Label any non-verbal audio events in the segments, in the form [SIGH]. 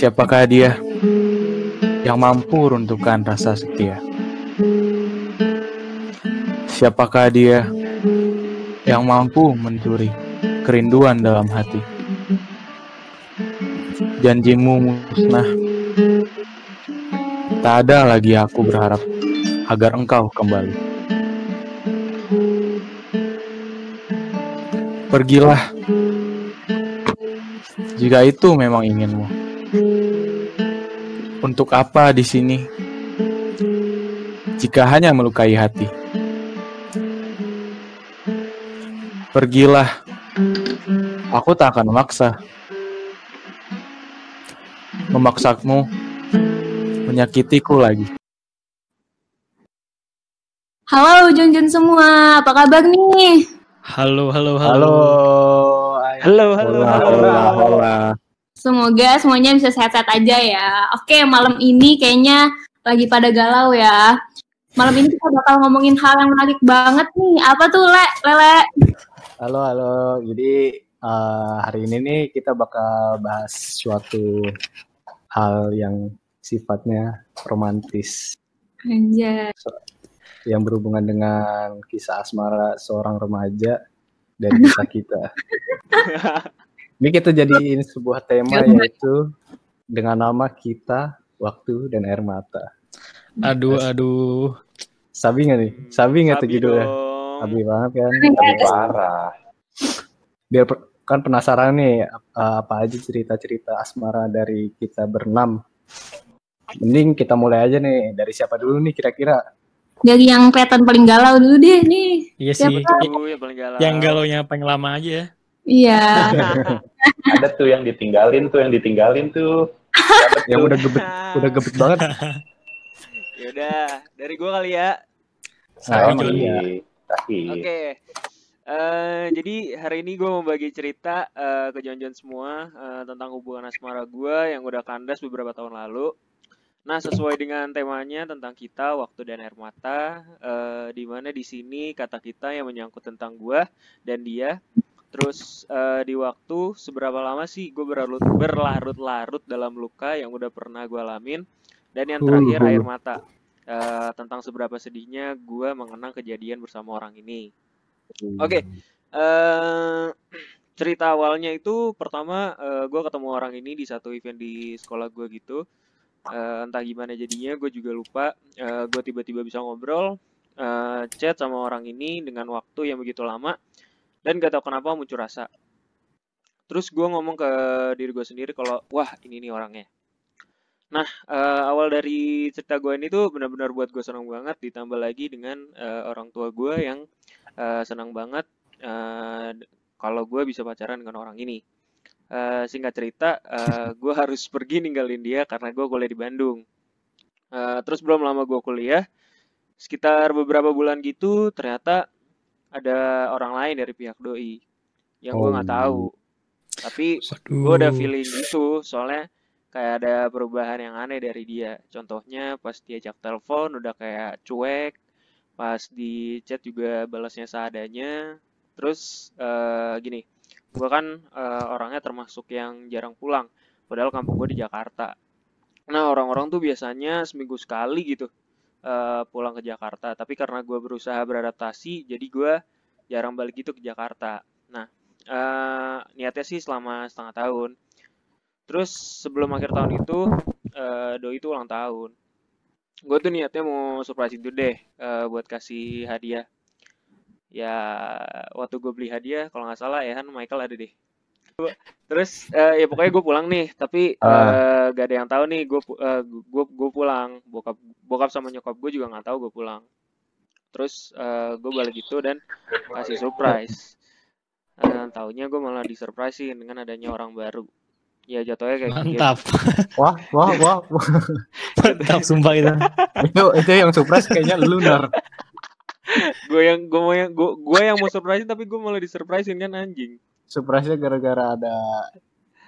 Siapakah dia yang mampu runtuhkan rasa setia? Siapakah dia yang mampu mencuri kerinduan dalam hati? Janjimu musnah. Tak ada lagi aku berharap agar engkau kembali. Pergilah jika itu memang inginmu. Untuk apa di sini? Jika hanya melukai hati. Pergilah. Aku tak akan memaksa. Memaksamu menyakitiku lagi. Halo Junjun semua, apa kabar nih? Halo, halo, halo. Halo. Halo, halo, Hola, halo. hola, hola. Semoga semuanya bisa sehat-sehat aja ya. Oke, malam ini kayaknya lagi pada galau ya. Malam ini kita bakal ngomongin hal yang menarik banget nih. Apa tuh, Le? Lele? Halo, halo. Jadi eh, hari ini nih kita bakal bahas suatu hal yang sifatnya romantis Anjay. yang berhubungan dengan kisah asmara seorang remaja dan kisah kita. [LAUGHS] Ini kita jadiin sebuah tema yaitu dengan nama kita, waktu, dan air mata. Aduh, aduh. Sabi nggak nih? Sabi nggak tuh Sabi judulnya? Sabi banget kan? Tapi parah. Biar per- kan penasaran nih uh, apa aja cerita-cerita asmara dari kita berenam. Mending kita mulai aja nih dari siapa dulu nih kira-kira? Dari yang kelihatan paling galau dulu deh nih. Iya Siapa sih. Yang paling galau. Yang galonya paling lama aja ya. Iya. [LAUGHS] Ada tuh yang ditinggalin tuh, yang ditinggalin tuh. [LAUGHS] Yang udah gebet, udah gebet banget. [LAUGHS] Ya udah, dari gua kali ya. Sama dulu. iya. Tapi Oke. Eh, jadi hari ini gue mau bagi cerita eh, ke Jonjon semua eh, tentang hubungan asmara gue yang udah kandas beberapa tahun lalu. Nah, sesuai dengan temanya tentang kita, waktu dan air mata, eh, di mana di sini kata kita yang menyangkut tentang gue dan dia. Terus eh, di waktu seberapa lama sih gue berlarut berlarut-larut dalam luka yang udah pernah gue alamin. Dan yang terakhir air mata Eh, tentang seberapa sedihnya gue mengenang kejadian bersama orang ini. Oke, eh [CLEARS THROAT] cerita awalnya itu pertama gue ketemu orang ini di satu event di sekolah gue gitu. Eh, entah gimana jadinya, gue juga lupa. gue tiba-tiba bisa ngobrol, eh, chat sama orang ini dengan waktu yang begitu lama, dan gak tahu kenapa muncul rasa. Terus gue ngomong ke diri gue sendiri kalau, wah ini nih orangnya. Nah, eh, awal dari cerita gue ini tuh benar-benar buat gue senang banget, ditambah lagi dengan eh, orang tua gue yang eh, senang banget eh, kalau gue bisa pacaran dengan orang ini. Eh, singkat cerita, eh, gue harus [LAUGHS] pergi ninggalin dia karena gue kuliah di Bandung. Eh, terus belum lama gue kuliah, sekitar beberapa bulan gitu, ternyata ada orang lain dari pihak doi yang gue nggak Oh. tahu. Tapi Waduh. gue udah feeling gitu, soalnya kayak ada perubahan yang aneh dari dia. Contohnya pas diajak telepon udah kayak cuek, pas di chat juga balasnya seadanya. Terus eh, gini, gue kan eh, orangnya termasuk yang jarang pulang, padahal kampung gue di Jakarta. Nah orang-orang tuh biasanya seminggu sekali gitu eh, pulang ke Jakarta, tapi karena gue berusaha beradaptasi, jadi gue jarang balik gitu ke Jakarta. Nah eh, niatnya sih selama setengah tahun. Terus sebelum akhir tahun itu, eh, Doi itu ulang tahun. Gue tuh niatnya mau surprise itu deh, eh, buat kasih hadiah. Ya, waktu gue beli hadiah, kalau nggak salah ya kan Michael ada deh. Terus eh, ya pokoknya gue pulang nih, tapi eh, gak ada yang tahu nih gue gue gue pulang. Bokap bokap sama nyokap gue juga nggak tahu gue pulang. Terus eh, gue balik gitu dan kasih surprise. Eh, taunya gue malah disurprisein dengan adanya orang baru. Ya jatuhnya kayak gitu. Mantap. Wah, wah, wah, wah. [LAUGHS] Mantap sumpah itu. itu itu yang surprise kayaknya lunar. gue yang gue mau yang gue gue yang mau surprisein tapi gue malah disurprisein kan anjing. Surprise-nya gara-gara ada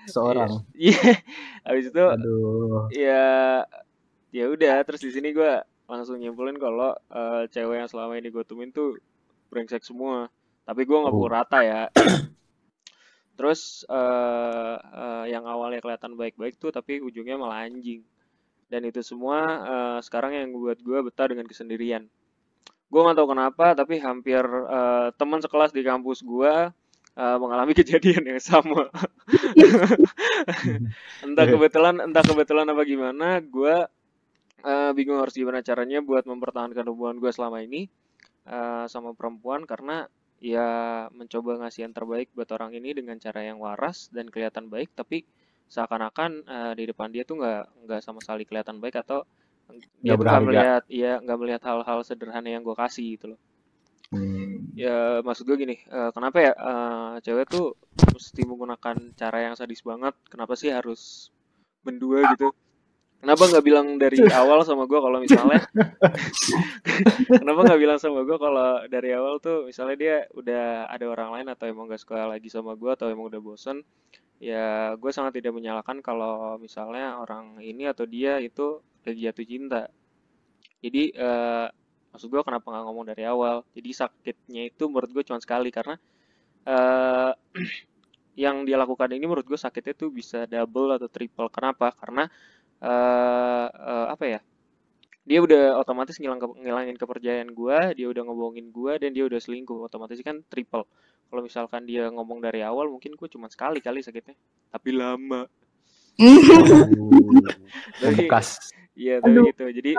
seorang. Iya. [LAUGHS] Habis itu Aduh. ya ya udah terus di sini gue langsung nyimpulin kalau eh, cewek yang selama ini gue temuin tuh brengsek semua. Tapi gue nggak Oh. rata ya. [CLEARS THROAT] terus eh, eh, yang awalnya kelihatan baik-baik tuh tapi ujungnya malah anjing dan itu semua eh, sekarang yang buat gue betah dengan kesendirian gue nggak tahu kenapa tapi hampir eh, teman sekelas di kampus gue eh, mengalami [LAUGHS] kejadian yang sama. [LAUGHS] Entah kebetulan entah kebetulan apa gimana gue eh, bingung harus gimana caranya buat mempertahankan hubungan gue selama ini eh, sama perempuan karena ya mencoba ngasih yang terbaik buat orang ini dengan cara yang waras dan kelihatan baik tapi seakan-akan eh, di depan dia tuh nggak nggak sama sekali kelihatan baik atau dia Nggak melihat ya nggak melihat hal-hal sederhana yang gue kasih gitu loh Hmm. ya maksud gue gini eh, kenapa ya eh, cewek tuh mesti menggunakan cara yang sadis banget? Kenapa sih harus berdua gitu? Kenapa nggak bilang dari [LAUGHS] awal sama gue kalau misalnya? [LAUGHS] Kenapa nggak bilang sama gue kalau dari awal tuh misalnya dia udah ada orang lain atau emang gak suka lagi sama gue atau emang udah bosen ya gue sangat tidak menyalahkan kalau misalnya orang ini atau dia itu lagi jatuh cinta. Jadi eh, maksud gue kenapa nggak ngomong dari awal? Jadi sakitnya itu menurut gue cuma sekali karena eh [CLEARS THROAT] yang dia lakukan ini menurut gue sakitnya tuh bisa double atau triple. Kenapa? Karena eh eh, apa ya? Dia udah otomatis ngilang ke- ngilangin kepercayaan gue dia udah ngebohongin gue dan dia udah selingkuh. Otomatis kan triple. Kalau misalkan dia ngomong dari awal mungkin gue cuma sekali kali sakitnya. Tapi lama. [LAUGHS] Membekas. iya tapi gitu. Jadi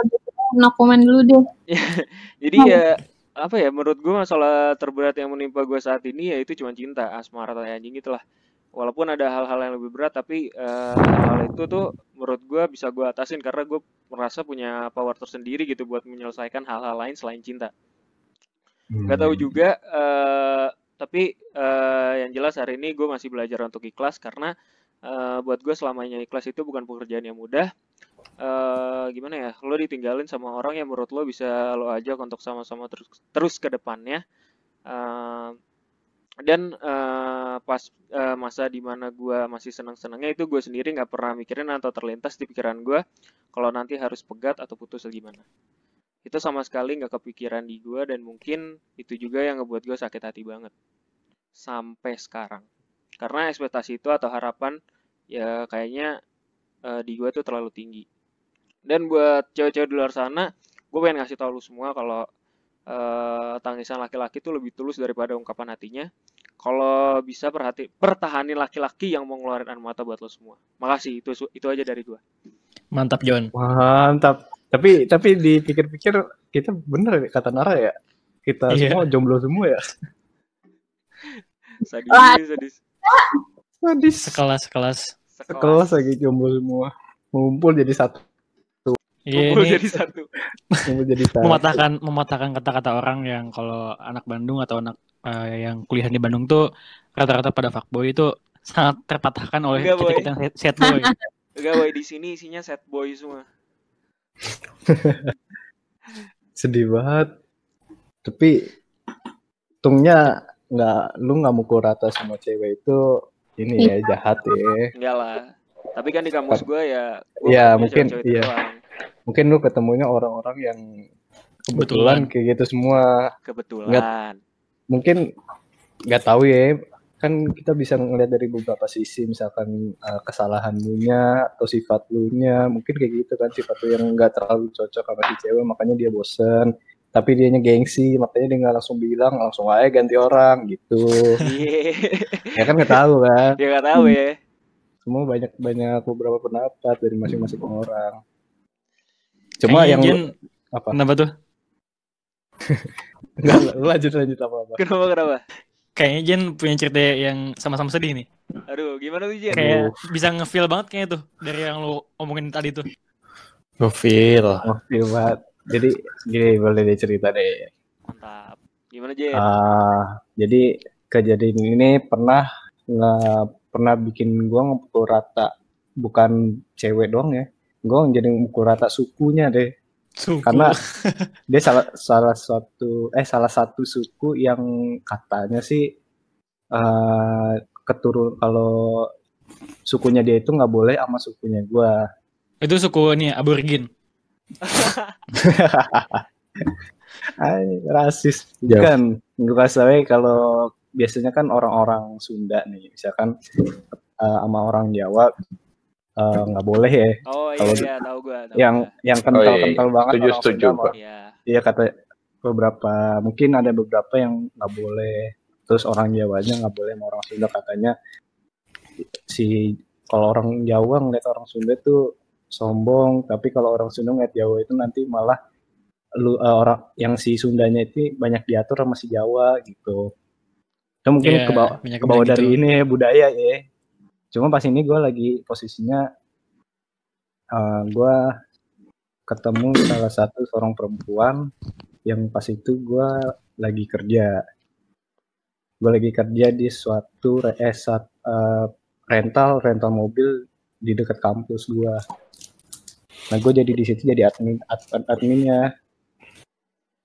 no comment dulu deh. [LAUGHS] Jadi ya apa ya menurut gue masalah terberat yang menimpa gue saat ini ya itu cuma cinta asmara tai anjing itulah walaupun ada hal-hal yang lebih berat tapi eh, hal itu tuh menurut gue bisa gue atasin karena gue merasa punya power tersendiri gitu buat menyelesaikan hal-hal lain selain cinta. Nggak tahu juga eh, tapi eh, yang jelas hari ini gue masih belajar untuk ikhlas karena eh, buat gue selamanya ikhlas itu bukan pekerjaan yang mudah eh gimana ya lo ditinggalin sama orang yang menurut lo bisa lo ajak untuk sama-sama terus terus ke depannya. Eh, dan eh, pas eh, masa di mana gue masih senang-senangnya itu gue sendiri nggak pernah mikirin atau terlintas di pikiran gue kalau nanti harus pegat atau putus atau gimana. Itu sama sekali nggak kepikiran di gue dan mungkin itu juga yang ngebuat gue sakit hati banget. Sampai sekarang. Karena ekspektasi itu atau harapan ya kayaknya eh, di gue tuh terlalu tinggi dan buat cewek-cewek di luar sana gue pengen ngasih tau lu semua kalau eh, tangisan laki-laki tuh lebih tulus daripada ungkapan hatinya kalau bisa perhati pertahanin laki-laki yang mau ngeluarin air mata buat lo semua makasih itu itu aja dari gue Mantap John. Mantap. Tapi tapi dipikir-pikir kita bener ya kata Nara ya. Kita Iya. semua jomblo semua ya. [LAUGHS] sadis sadis Sadis. Sekelas sekelas. Sekelas lagi jomblo semua. Ngumpul jadi satu. Iya ini jadi satu jadi satu. mematahkan mematahkan kata-kata orang yang kalau anak Bandung atau anak eh, yang kuliah di Bandung tuh rata-rata pada fuckboy itu sangat terpatahkan oleh kita-kita yang sad- sad boy. [LAUGHS] enggak boy di sini isinya set boy semua [LAUGHS] Sedih banget. Tapi untungnya nggak lu nggak mukul rata sama cewek itu ini ya jahat ya. enggak lah tapi kan di kampus gue ya Iya, ketemunya mungkin, iya. doang. Mungkin lu ketemunya orang-orang yang kebetulan Kebetulan. kayak gitu semua. kebetulan Mungkin nggak tahu ya. Kan kita bisa ngeliat dari beberapa sisi misalkan eh, kesalahan lu nya atau sifat lu nya mungkin kayak gitu kan sifat lu yang nggak terlalu cocok sama si cewek makanya dia bosen tapi dianya gengsi makanya dia nggak langsung bilang langsung aja ganti orang gitu [LAUGHS] iya ya kan nggak tahu kan dia nggak tahu ya semua banyak banyak beberapa pendapat dari masing-masing orang. Cuma yang Jen, apa? Kenapa tuh? Enggak, [LAUGHS] lanjut lanjut apa apa? Kenapa kenapa? Kayaknya Jen punya cerita yang sama-sama sedih nih. aduh gimana tuh Jen Kayak bisa nge-feel banget kayaknya tuh dari yang lu omongin tadi tuh. Gofil. oh feel banget. Jadi gini boleh deh cerita deh. Mantap. Gimana Jen Ah, jadi kejadian ini pernah nggak pernah bikin gua ngepukul rata bukan cewek doang ya gua jadi ngepukul rata sukunya deh Suku. karena [LAUGHS] dia salah salah satu eh salah satu suku yang katanya sih eh keturun kalau sukunya dia itu nggak boleh sama sukunya gua itu suku ini aborigin. [LAUGHS] Ay, rasis bukan gue kasih ya kalau biasanya kan orang-orang Sunda nih, misalkan uh, sama orang Jawa eh, nggak uh, boleh ya. Oh iya, Kalau iya tahu gua. Tahu yang gua. yang kental-kental banget Setuju, orang setuju, Sunda. Iya. Iya kata beberapa mungkin ada beberapa yang nggak boleh. Terus orang Jawanya nggak boleh sama orang Sunda katanya si kalau orang Jawa ngeliat orang Sunda tuh sombong, tapi kalau orang Sunda ngeliat Jawa itu nanti malah lu eh, orang yang si Sundanya itu banyak diatur sama si Jawa gitu. Itu mungkin Iya, ke bawah ke bawah dari gitu. ini ya, budaya ya. Cuma pas ini gue lagi posisinya eh gue ketemu salah satu seorang perempuan yang pas itu gue lagi kerja. Gue lagi kerja di suatu eh, sat- eh, rental rental mobil di dekat kampus gue. Nah gue jadi di situ jadi admin ad- adminnya.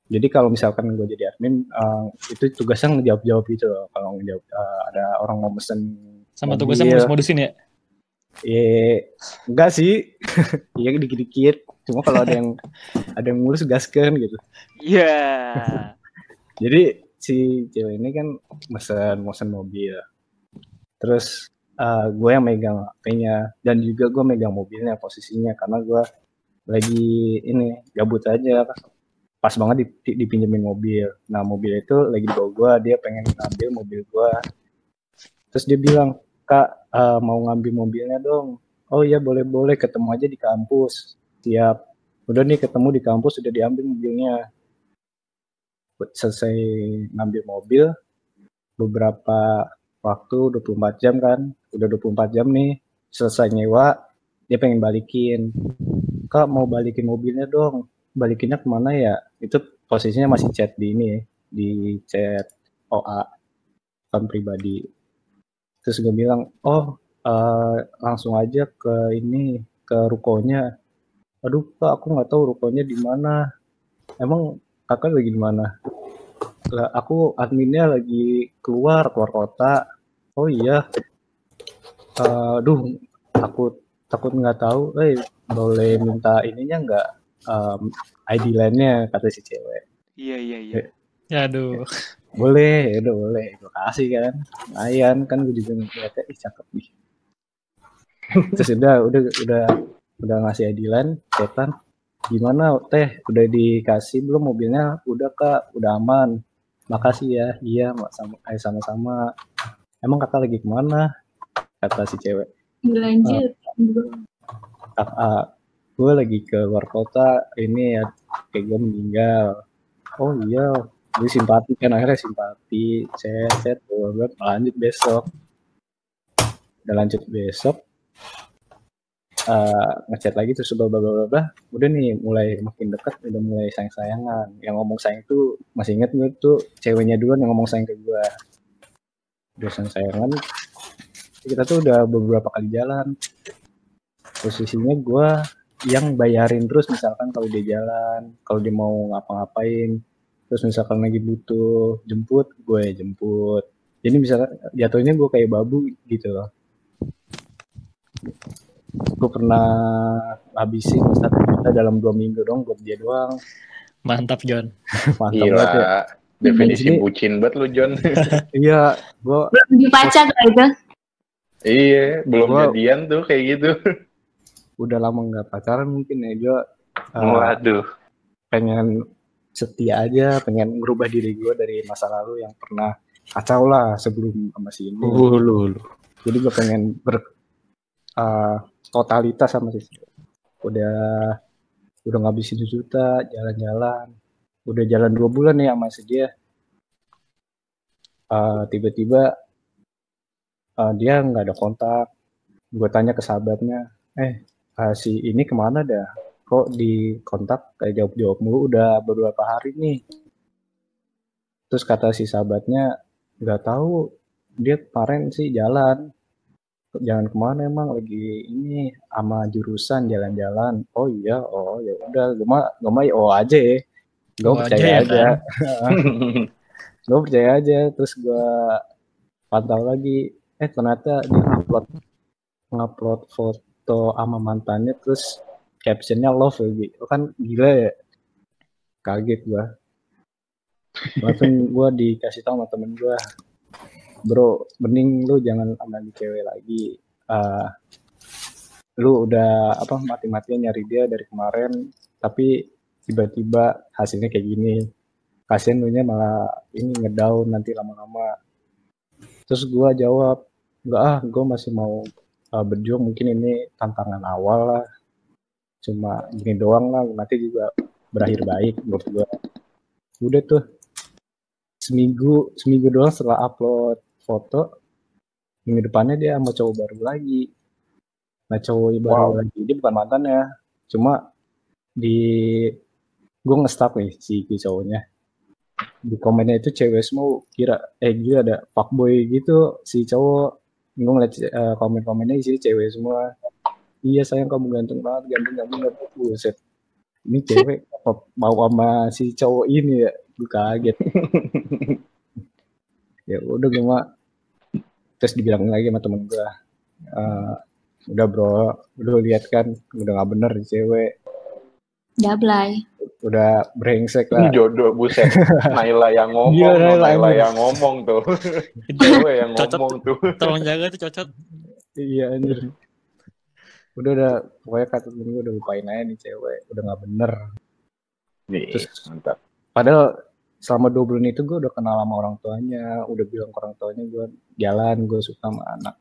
Jadi kalau misalkan gue jadi admin eh, itu tugasnya ngejawab jawab gitu loh. Kalau ngejawab eh, ada orang mau mesen Sama mobil. tugasnya modus-modusin ya. Iya, enggak sih. [LAUGHS] Iya dikit-dikit. Cuma kalau ada yang ada yang ngurus gaskan gitu. Iya. [LAUGHS] Jadi si cewek ini kan mesen mesen mobil. Terus eh, gue yang megang HP-nya dan juga gue megang mobilnya posisinya karena gue lagi ini gabut aja pas banget di- di- dipinjemin mobil. Nah mobil itu lagi di bawah gue, dia pengen ngambil mobil gue. Terus dia bilang, kak eh, mau ngambil mobilnya dong. Oh iya boleh boleh ketemu aja di kampus. Siap. Udah nih ketemu di kampus sudah diambil mobilnya. Selesai ngambil mobil beberapa waktu 24 jam kan. Udah 24 jam nih selesai nyewa dia pengen balikin. Kak mau balikin mobilnya dong. Balikinnya ke mana ya? Itu posisinya masih chat di ini ya, di chat OA kan pribadi. Terus gue bilang, oh eh, langsung aja ke ini ke rukonya. Aduh kak, aku nggak tahu rukonya di mana. Emang kakak lagi di mana? Lah, aku adminnya lagi keluar keluar kota. Oh iya. Eh, Aduh, aku takut nggak tahu. Eh, boleh minta ininya nggak? Em, ID lainnya kata si cewek. Iya iya iya. Ya aduh. Boleh, ya udah boleh. Gue kasih kan. Lumayan kan gue juga ngeliatnya, ih cakep nih. [LAUGHS] Terus udah, udah, udah, udah ngasih adilan, setan. Gimana teh, udah dikasih belum mobilnya? Udah kak, udah aman. Makasih ya, iya mak sama, ayo sama-sama. Emang kakak lagi ke mana? Kata si cewek. Lanjut. Kak, ah, gue lagi ke luar kota, ini ya kayak gue meninggal. Oh iya, gue simpati kan akhirnya simpati, set, gue lanjut besok. Udah lanjut besok, eh ngechat lagi terus bla bla bla bla. Udah nih mulai makin dekat, udah mulai sayang sayangan. Yang ngomong sayang tuh masih inget gue tuh ceweknya duluan yang ngomong sayang ke gue. Udah sayang sayangan, kita tuh udah beberapa kali jalan. Posisinya gue yang bayarin terus misalkan kalau dia jalan, kalau dia mau ngapa-ngapain, terus misalkan lagi butuh jemput, gue jemput. Jadi misalkan jatuhnya gue kayak babu gitu loh. Gue pernah habisin satu juta dalam dua minggu dong buat dia doang. Mantap John. [LAUGHS] Mantap banget ya. Gila. Definisi Ini- bucin banget lu, John. [LAUGHS] Iya, gue Belum dipacar gitu. iya, belum Wow. jadian tuh kayak gitu. Udah lama nggak pacaran mungkin ya gue Waduh. pengen setia aja, pengen ngerubah diri gue dari masa lalu yang pernah kacau lah sebelum sama si ini. lu lu. Jadi gue pengen ber uh, totalitas sama si. Udah udah ngabisin juta jalan-jalan. Udah jalan dua bulan nih sama si dia. Uh, tiba-tiba uh, dia nggak ada kontak. Gue tanya ke sahabatnya, eh uh, si ini ke mana dah? Kok di kontak kayak jawab-jawab mulu. Udah beberapa hari nih. Terus kata si sahabatnya, nggak tahu dia kemarin sih jalan. Jalan ke mana emang? Lagi ini sama jurusan jalan-jalan. Oh iya oh ya udah. Gue mah gue mah oh aja ya. Gue Oh percaya aja ya aja, [LAUGHS] gue percaya aja. Terus gue pantau lagi. Eh ternyata dia ngupload ngupload foto sama mantannya terus captionnya love lagi oh kan gila ya. Kaget gue langsung gue dikasih tahu sama temen gue bro mending lu jangan ambil cewek lagi. Eh, lu udah apa mati-matian nyari dia dari kemarin tapi tiba-tiba hasilnya kayak gini. Kasian lu nya malah ini ngedown nanti lama-lama. Terus gua jawab enggak ah gua masih mau uh, berjuang mungkin ini tantangan awal lah. Cuma gini doang lah nanti juga berakhir baik menurut gua. Udah tuh. Seminggu seminggu doang setelah upload foto minggu depannya dia sama cowok baru lagi. Nah cowok baru Wow. lagi dia bukan mantannya cuma di gue nge-stop nih si, si cowoknya. Di komennya itu cewek semua kira eh gila ada fuckboy gitu si cowok gue ngeliat eh, komen-komennya isi cewek semua. Iya sayang kamu ganteng banget ganteng ganteng ganteng buset. Ini cewek [LAUGHS] apa mau sama si cowok ini ya? Gue kaget. Ya udah gue mah terus dibilang lagi sama temen gue "Eh, udah bro udah lihat kan udah nggak bener di cewek Jablay. udah brengsek Ini lah jodoh buset. [LAUGHS] Naila yang ngomong, Iya, Naila Naila yang- ngomong tuh. [LAUGHS] Cewek yang Cocok. ngomong tuh. tolong jaga tuh cocok. iya anjir udah udah pokoknya kata temen gue udah lupain aja nih cewek udah nggak bener Nih, Terus- mantap. padahal selama dua bulan itu gue udah kenal sama orang tuanya udah bilang ke orang tuanya gue jalan gue suka sama anak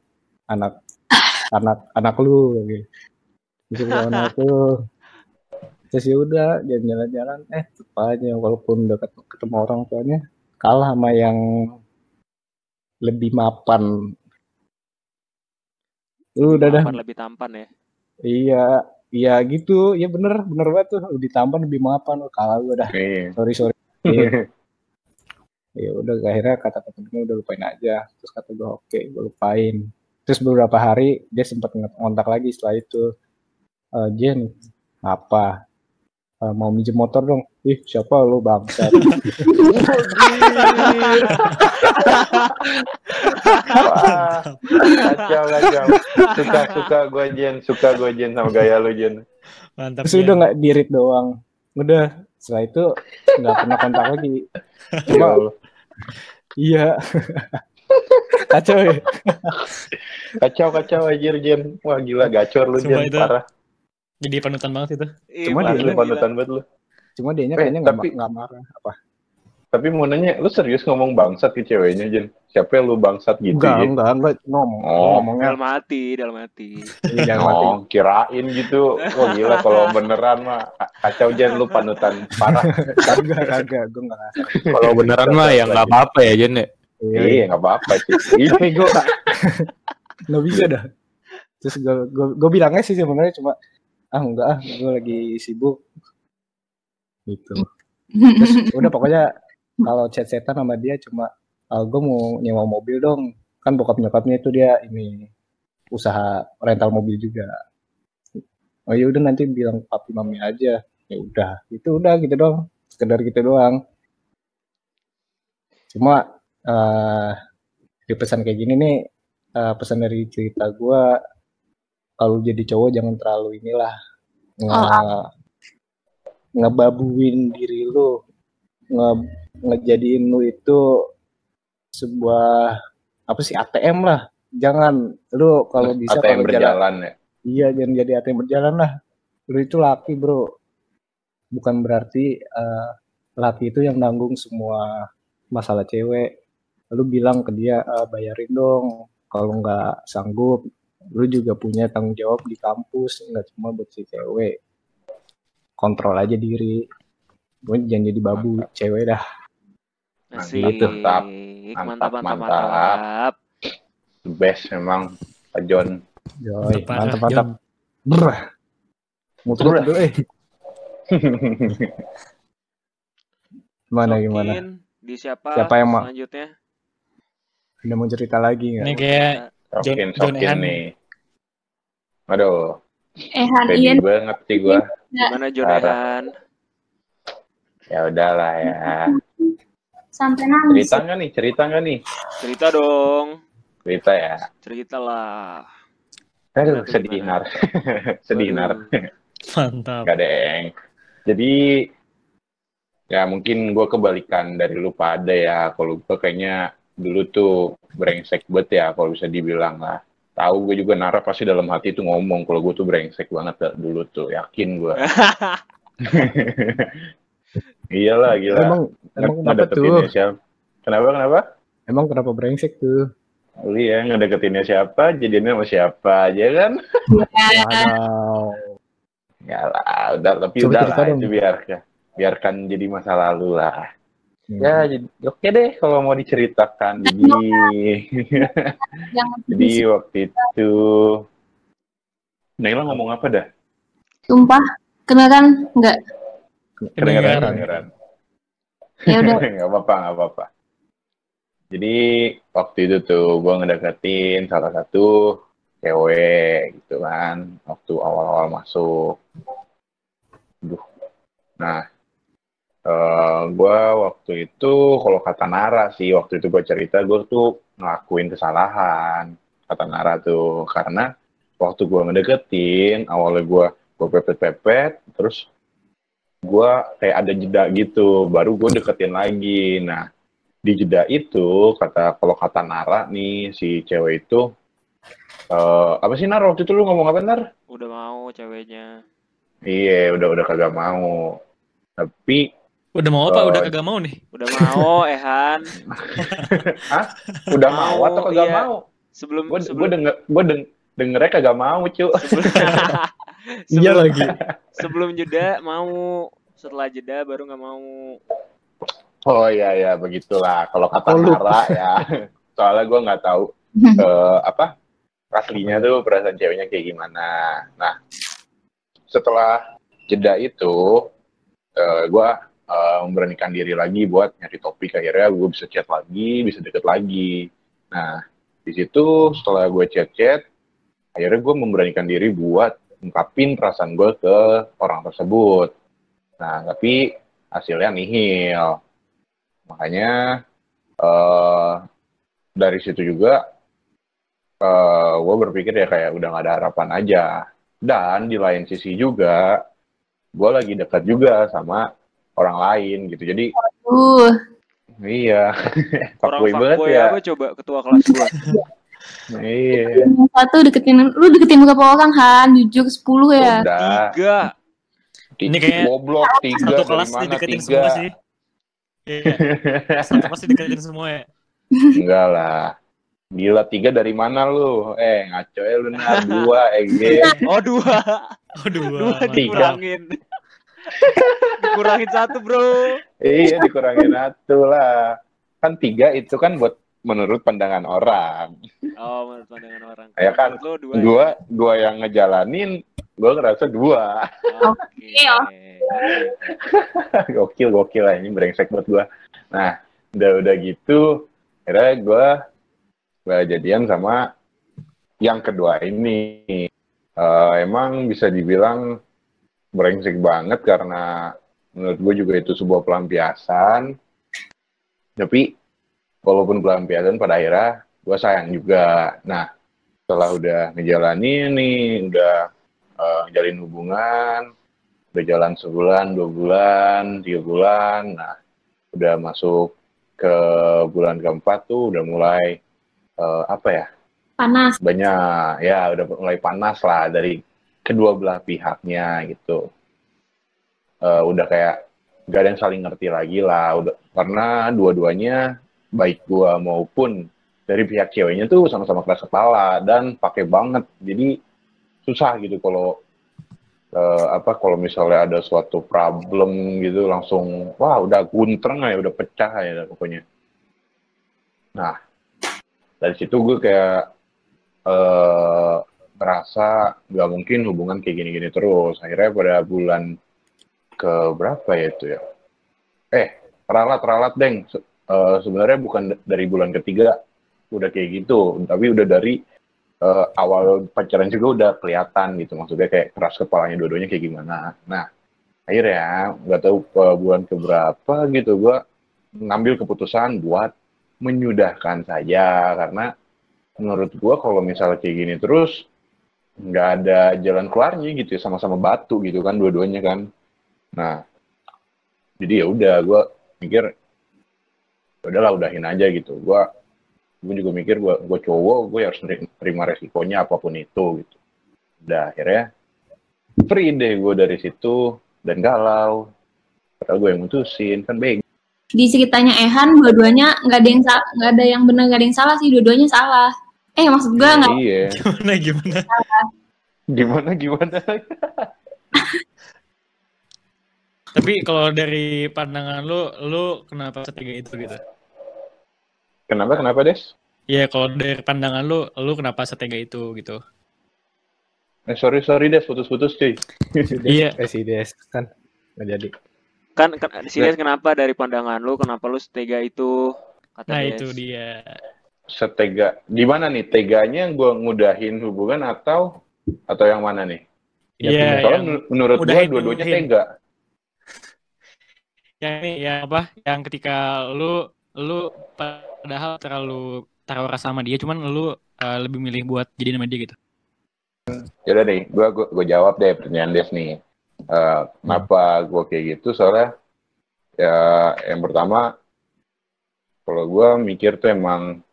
anak anak anak lu gitu sama anak lu terus ya udah jalan-jalan. Eh rupanya walaupun udah ket- ketemu orang tuanya kalah sama yang lebih mapan. Lu udah dah. Tampan lebih tampan ya. iya iya gitu. Iya bener bener banget tuh. Lebih tampan lebih mapan. Kalah gue dah. Nih. sorry sorry. Iya. [LAUGHS] ya udah akhirnya kata temennya udah lupain aja. Terus kata gue oke gue lupain. Terus beberapa hari dia sempat ngontak lagi setelah itu. "Eh, Jen apa Eh, mau minjem motor dong ih siapa lu bangsa [LAUGHS] kacau kacau. Suka suka gue Jen, suka gue Jen sama gaya lu Jen. Mantap. terus udah nggak dirit doang udah setelah itu nggak pernah kontak lagi Ya cuma Allah. iya [LAUGHS] kacau ya Kacau kacau aja Jen. Wah gila gacor lu Jen, itu. parah. Jadi panutan banget itu. Iya, Cuma dia- Lu panutan banget lu. cuma dia Eh, kayaknya nggak tapi- nggak marah apa Tapi mau nanya, lu serius ngomong bangsat ke ceweknya Jen? Siapa yang lu bangsat gitu enggak Jen? enggak enggak ngomong Oh. ngomongnya Dalam hati, dalam hati. Iya, jangan mati Oh, kirain gitu. Wah gila kalau beneran mah kacau Jen lu panutan parah. [LAUGHS] kagak kagak gue nggak ngasih Kalau beneran mah ya nggak apa-apa ya Jen ya. Iya, nggak apa-apa sih. [LAUGHS] Iya. tapi gue [LAUGHS] nggak bisa dah terus gue gue gue bilangnya sih sebenarnya cuma ah enggak ah gue lagi sibuk. Gitu. Terus udah pokoknya kalau chat-chatan sama dia cuma ah, gue mau nyewa mobil dong. Kan bokap nyokapnya itu dia ini usaha rental mobil juga. Oh ya udah nanti bilang papi mami aja. Ya udah itu udah gitu doang. Sekedar gitu doang. Cuma eh di pesan kayak gini nih eh, pesan dari cerita gua kalau jadi cowok jangan terlalu inilah nge ngebabuin diri lu nge ngejadiin lu itu sebuah apa sih ATM lah. Jangan lu kalau bisa Atau yang kalau jalan berjalan ya. iya jangan jadi ATM berjalan lah. Lu itu laki bro. Bukan berarti eh, laki itu yang nanggung semua masalah cewek. Lu bilang ke dia "Eh, bayarin dong. Kalau nggak sanggup lu juga punya tanggung jawab di kampus nggak cuma buat si cewek kontrol aja diri gue jangan jadi babu cewek dah Asik. Mantap, Mantap, mantap, mantap, mantap. mantap. The best memang Pak John. Joy, mantap mantap. Brr. muter dulu eh [LAUGHS] gimana gimana Sokin, Di siapa, Siapa yang mau- selanjutnya? udah mau cerita lagi nggak Ini kayak Sokin, John sokin Ehan. nih. Aduh, Ehan baby Ian banget sih gua. Gimana Parah. Jonehan? Ya udahlah ya. sampai nangis. Cerita nggak nih? Cerita nggak nih? Cerita dong. Cerita ya. Cerita lah. Aduh, sedih gimana? nar. [LAUGHS] sedih nar. Mantap. Gak deng. Jadi ya mungkin gue kebalikan dari lu pada ya. Kalau gue kayaknya dulu tuh brengsek banget ya kalau bisa dibilang lah. Tahu gue juga Nara pasti dalam hati tuh ngomong kalau gue tuh brengsek banget dah dulu tuh, yakin gue. [LAUGHS] Iyalah gila. Emang emang kenapa tuh? ngedeketinnya siapa? Kenapa kenapa? Emang kenapa brengsek tuh? Oh iya ngedeketinnya siapa, jadinya sama siapa aja kan? Wow. [LAUGHS] Ya lah, udah tapi Coba udah lah itu biarkan biarkan jadi masa lalu lah. Hmm. Ya, jadi oke deh kalau mau diceritakan. Jadi, Jangan [LAUGHS] jadi waktu itu, Naila ngomong apa dah? sumpah kedengeran nggak? Kedengeran, Kedengeran. Ya udah. [LAUGHS] Nggak apa-apa, nggak apa-apa. Jadi waktu itu tuh gue ngedeketin salah satu cewek gitu kan, waktu awal-awal masuk. Duh. Nah, eh gue waktu itu kalau kata Nara sih, waktu itu gue cerita gue tuh ngelakuin kesalahan. Kata Nara tuh, karena waktu gue ngedeketin, awalnya gue gue pepet-pepet, terus gue kayak ada jeda gitu, baru gue deketin lagi. Nah, di jeda itu, kata kalau kata Nara nih, si cewek itu, eh apa sih Nar, waktu itu lu ngomong apa Nar? Udah mau ceweknya. Iya, udah udah kagak mau. Tapi Udah mau apa? Oh. Udah kagak mau nih. Udah mau, Ehan. [LAUGHS] udah Mau, mau, atau kagak iya. mau? Sebelum Gue gue sebelum denger gue deng dengernya kagak mau cu. [LAUGHS] sebelum, [LAUGHS] Iya sebelum- lagi. sebelum jeda mau, setelah jeda baru nggak mau. Oh iya ya begitulah kalau kata Oh, Nara ya. Soalnya gue nggak tahu eh, apa aslinya tuh perasaan ceweknya kayak gimana. Nah setelah jeda itu eh, gue eh, memberanikan diri lagi buat nyari topik akhirnya gue bisa chat lagi, bisa deket lagi. Nah di situ setelah gue chat-chat akhirnya gue memberanikan diri buat ungkapin perasaan gue ke orang tersebut. Nah tapi hasilnya nihil. Makanya eh dari situ juga eh gue berpikir ya kayak udah gak ada harapan aja. Dan di lain sisi juga gue lagi dekat juga sama orang lain gitu. Jadi Uh, iya, [LAUGHS] Orang fuckboy banget ya. apa coba ketua kelas gua. Iya, satu deketin lu deketin berapa orang Han? Jujur 10 ya. udah. Tiga. Ti- Ini kayak goblok tiga Satu kelas mana dideketin tiga? semua sih. Iya. [LAUGHS] Satu kelas dideketin semua ya. Enggak lah. Gila tiga dari mana lu? Eh ngaco ya lu nah dua eh Oh dua. Oh, dua. Dua dikurangin. [LAUGHS] Dikurangin satu bro. Iya dikurangin satu lah. Kan tiga itu kan buat menurut pandangan orang. Oh menurut pandangan orang. Ya kan, lo dua. Gua gua yang ngejalanin, gua ngerasa dua. Oke. oh. [LAUGHS] gokil gokil lah ini brengsek buat gua. Nah udah udah gitu, akhirnya gua gua jadian sama yang kedua ini. Eh, emang bisa dibilang brengsek banget karena menurut gue juga itu sebuah pelampiasan. Tapi walaupun pelampiasan pada akhirnya gue sayang juga. Nah setelah udah ngejalanin nih, udah eh, jalin hubungan, udah jalan sebulan, dua bulan, tiga bulan, nah udah masuk ke bulan keempat tuh udah mulai eh, apa ya Panas. banyak ya udah mulai panas lah dari kedua belah pihaknya gitu. Eh, udah kayak gak ada yang saling ngerti lagi lah. Udah karena dua-duanya baik gua maupun dari pihak ceweknya tuh sama-sama keras kepala dan pakai banget. Jadi susah gitu kalau eh, apa kalau misalnya ada suatu problem gitu langsung wah udah guntreng ya udah pecah ya pokoknya. Nah dari situ gue kayak eh ngerasa nggak mungkin hubungan kayak gini-gini terus. Akhirnya pada bulan ke berapa ya itu ya? Eh, ralat ralat deng. Se- eh, sebenarnya bukan dari bulan ketiga udah kayak gitu, tapi udah dari eh, awal pacaran juga udah kelihatan gitu. Maksudnya kayak keras kepalanya dua-duanya kayak gimana. Nah, akhirnya nggak tahu eh, bulan ke berapa gitu gue ngambil keputusan buat menyudahkan saja karena menurut gua kalau misalnya kayak gini terus nggak ada jalan keluarnya gitu ya sama-sama batu gitu kan dua-duanya kan. Nah jadi ya udah gua mikir "Ya udahlah udahin aja gitu. Gua gue juga mikir gue gue cowok gue harus neri- terima resikonya apa pun itu gitu. Udah akhirnya free deh gue dari situ dan galau. Padahal gue yang mutusin kan bego. Di ceritanya Ehan, dua-duanya nggak ada yang nggak ada yang benar, nggak ada yang salah sih, dua-duanya salah. Eh maksud gue nggak iya Gimana gimana? gimana gimana Tapi kalau dari pandangan lu, lu kenapa setega itu gitu? kenapa kenapa des Ya kalau dari pandangan lu, lu kenapa setega itu gitu? eh sorry sorry des putus-putus cuy [LAUGHS] Iya. Eh si Des kan nggak jadi. Kan, kan serius kenapa dari pandangan lu kenapa lu setega itu? Kata Nah Des. itu dia. Setega di mana nih teganya gue ngudahin hubungan atau atau yang mana nih Iya. soalnya yang- menur- menurut gue dua-duanya tega [LAUGHS] yang ini yang apa yang ketika lu lu padahal terlalu taruh rasa sama dia cuman lu uh, lebih milih buat jadi nama dia gitu Yaudah nih, gue gua, gua jawab deh pertanyaan Des nih. Eh, kenapa gue kayak gitu? Soalnya ya yang pertama, kalau gue mikir tuh emang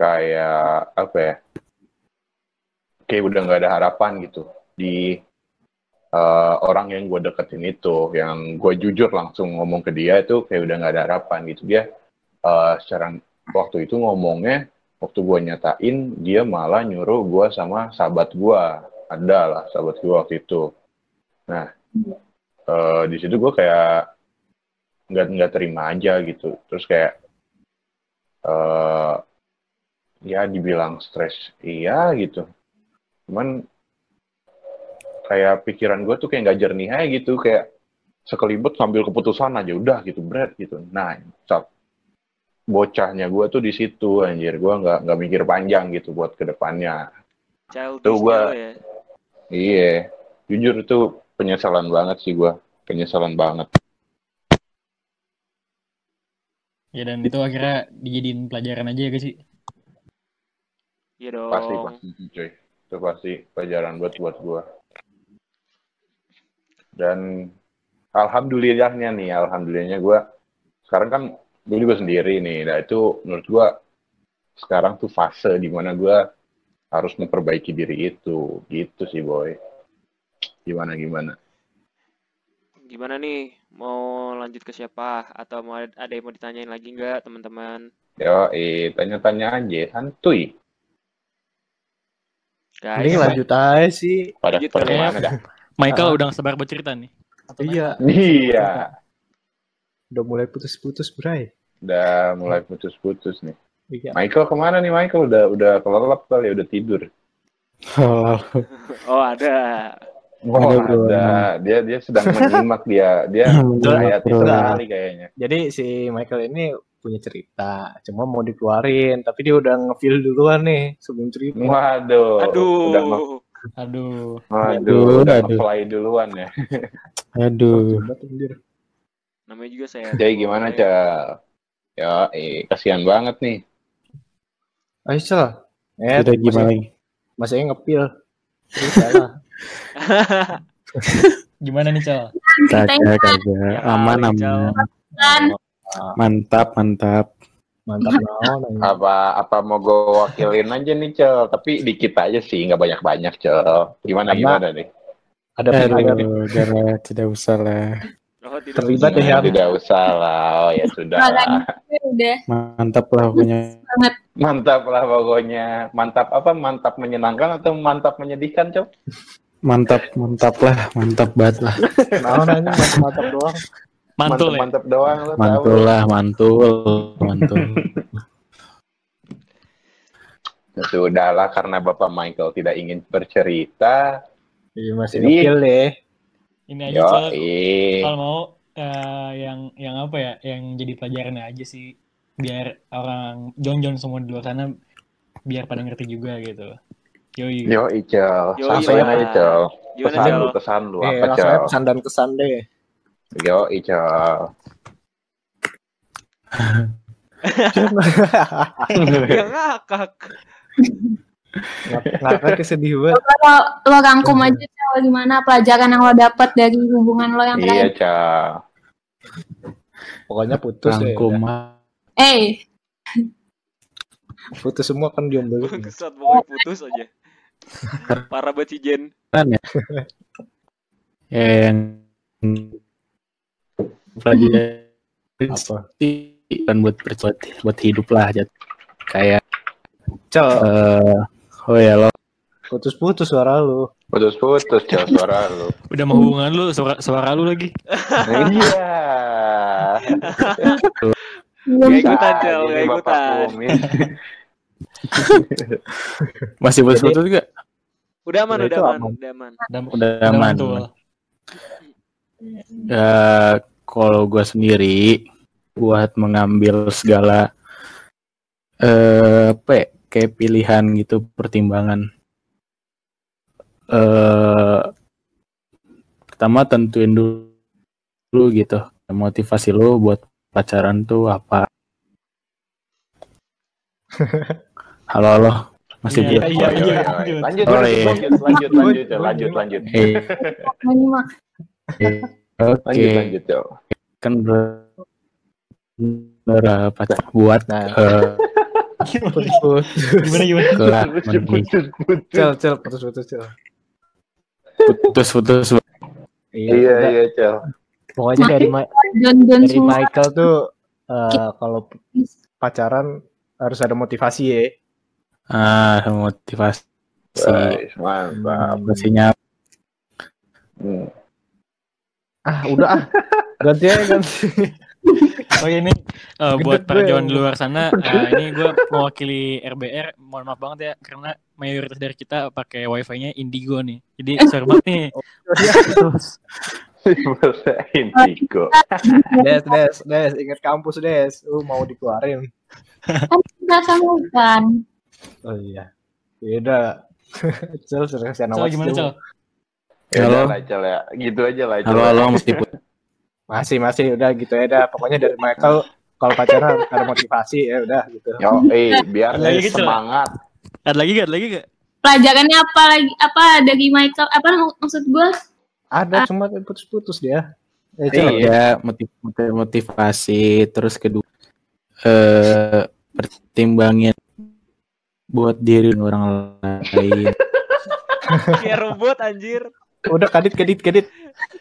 kayak apa ya? Kayak udah nggak ada harapan gitu di eh, orang yang gue deketin itu, yang gue jujur langsung ngomong ke dia itu kayak udah nggak ada harapan gitu. Dia eh, secara waktu itu ngomongnya waktu gue nyatain dia malah nyuruh gue sama sahabat gue ada lah sahabat gue waktu itu nah eh, di situ gue kayak nggak nggak terima aja gitu terus kayak eh ya dibilang stres iya gitu. Cuman kayak pikiran gue tuh kayak nggak jernih aja gitu kayak sekelibet sambil keputusan aja udah gitu berat gitu. Nah saat bocahnya gue tuh di situ anjir. Gue nggak nggak mikir panjang gitu buat ke depannya Childish Tuh, lu ya. iya. Jujur itu penyesalan banget sih gue penyesalan banget. Ya dan itu akhirnya dijadiin pelajaran aja ya guys sih Iya dong. pasti pasti cuy itu pasti pelajaran buat buat gue dan alhamdulillahnya nih alhamdulillahnya gue sekarang kan gue juga sendiri nih nah itu menurut gue sekarang tuh fase di mana gue harus memperbaiki diri itu gitu sih boy gimana gimana Gimana nih? Mau lanjut ke siapa? Atau mau ada ada yang mau ditanyain lagi nggak teman-teman? Yo, eh, tanya-tanya aja, santuy. Guys, Ini lanjut aja sih. Pada Lanjut pada kali ya. mana dah? Michael Ah. udah sabar bercerita nih Atau Iya, Iya, udah mulai putus-putus, Bray. udah mulai putus-putus nih. Iya. Michael ke mana nih Michael? Udah udah kelelap kali, udah tidur. Oh ada. Oh, Ada, bro. ada. Dia dia sedang menyimak dia. Dia sekali kayaknya. Jadi si Michael ini punya cerita, cuma mau dikeluarin, tapi dia udah ngefeel duluan nih sebelum cerita. Waduh. Aduh. Udah nge- aduh waduh, Aduh, udah aduh. nge-fly duluan ya. [LAUGHS] Aduh. Namanya juga saya. Jadi gimana, Cal? Ya, eh, kasihan banget nih. Ayo, Cel. Eh, Udah gimana lagi? Masih ngepil. [LAUGHS] Gimana nih Cal Kagak, kagak. Aman, Cal. aman. Kan Mantap, mantap. Mantap [LAUGHS] naon. Apa apa mau gue wakilin aja nih, Cel? Tapi dikit aja sih, nggak banyak-banyak, Cel. Gimana Karena- gimana nih? Ada lah, tidak usah lah. Oh, tidak Terlibat usah. ya? Tidak usah lah. Oh ya sudah. Udah Mantap lah pokoknya. Mantap lah pokoknya. Mantap apa? Mantap menyenangkan atau mantap menyedihkan, Cok? Mantap, mantap lah. Mantap banget lah. naon anjing mantap-mantap doang. Mantul ya Mantap doang lo Mantul lah, mantul. Mantul. Sudahlah karena Bapak Michael tidak ingin bercerita. Iya masih Jadi- ngepil deh. ini aja Yo, kalau mau eh, yang yang apa ya yang jadi pelajaran aja sih biar orang John John semua di luar sana biar pada ngerti juga gitu yoi Yo, Icel. Yoi Sampai aja, Cel. Gimana Pesan lu, pesan lu. Eh, Apa, langsung aja Cel? pesan dan kesan deh. Yo, Icel. Ya ngakak. Ngakak sedih banget. lo lo rangkum aja Cel, gimana pelajaran yang lo dapet dari hubungan lo yang Iya, terakhir Cel. Pokoknya putus deh. Rangkum. udah. eh Putus semua kan jomblo. Bangsat pokoknya putus aja. Parah banget si Jen. kan ya [LAUGHS] yang pelajaran Apa? kan buat buat buat hidup lah jat. kayak Cel, eh oh ya lo putus-putus suara lu. Putus-putus, Cel, suara lu. Udah mau hubungan lu, suara, suara lu lagi. Iya. Gak ikutan, Bisa Cel. Gak ikutan. Kumis. masih putus-putus juga Udah aman, Udah udah itu aman, aman. udah aman. Udah, udah udah aman. Kalau gue sendiri buat mengambil segala eh apa ya, kayak pilihan gitu pertimbangan eh pertama tentuin dulu, dulu gitu motivasi lo buat pacaran tuh apa [LAUGHS] halo halo masih Iya, belum? iya, Oh, iya, iya, lanjut. iya. Lanjut, Oh, lanjut, iya. lanjut, lanjut, lanjut, Cel, lanjut, lanjut. Eh, Ini [LAUGHS] oke Lanjut, lanjut, Cel. kan ber- berapa buat Nah, eh. Gimana gimana? kelar Putus, putus, putus. Cel, cel. putus-putus Iya, udah. iya, Cel. Pokoknya dari Ma- John John dari. Michael tuh eh, kalau pacaran harus ada motivasi ya. ah motivasi Guys, mantap. motivasinya Hmm. Ah, udah ah. Ganti aja ganti. [LAUGHS] Oh iya nih, eh, buat para jawan di luar sana, eh, ini gue mewakili RBR, mohon maaf banget ya, karena mayoritas dari kita pakai wifi-nya Indigo nih. Jadi [LAUGHS] sorry banget nih. Terus, Indigo. [LAUGHS] Des, des, des, ingat kampus des. Lu mau dikeluarin. Kita sambungkan. Oh iya. Beda. Cel, Cel, dulu. Cel? Ya Halo. udah lah, Cel ya. Gitu aja lah, halo halo masih putus [LAUGHS] Masih, masih udah gitu ya dah. Pokoknya dari Michael kalau pacaran ada motivasi ya udah gitu. Yo, eh, biar Lagi, nih Cel. semangat. Ada lagi gak? Ada lagi gak? Pelajarannya apa lagi? Apa dari Michael? Apa mak- maksud gue? Ada cuma putus-putus dia. Eh, Iya. ya motiv- motiv- motivasi terus kedua eh pertimbangin buat diri orang lain [LAUGHS] Kayak robot anjir. Udah kadit, kadit, kadit.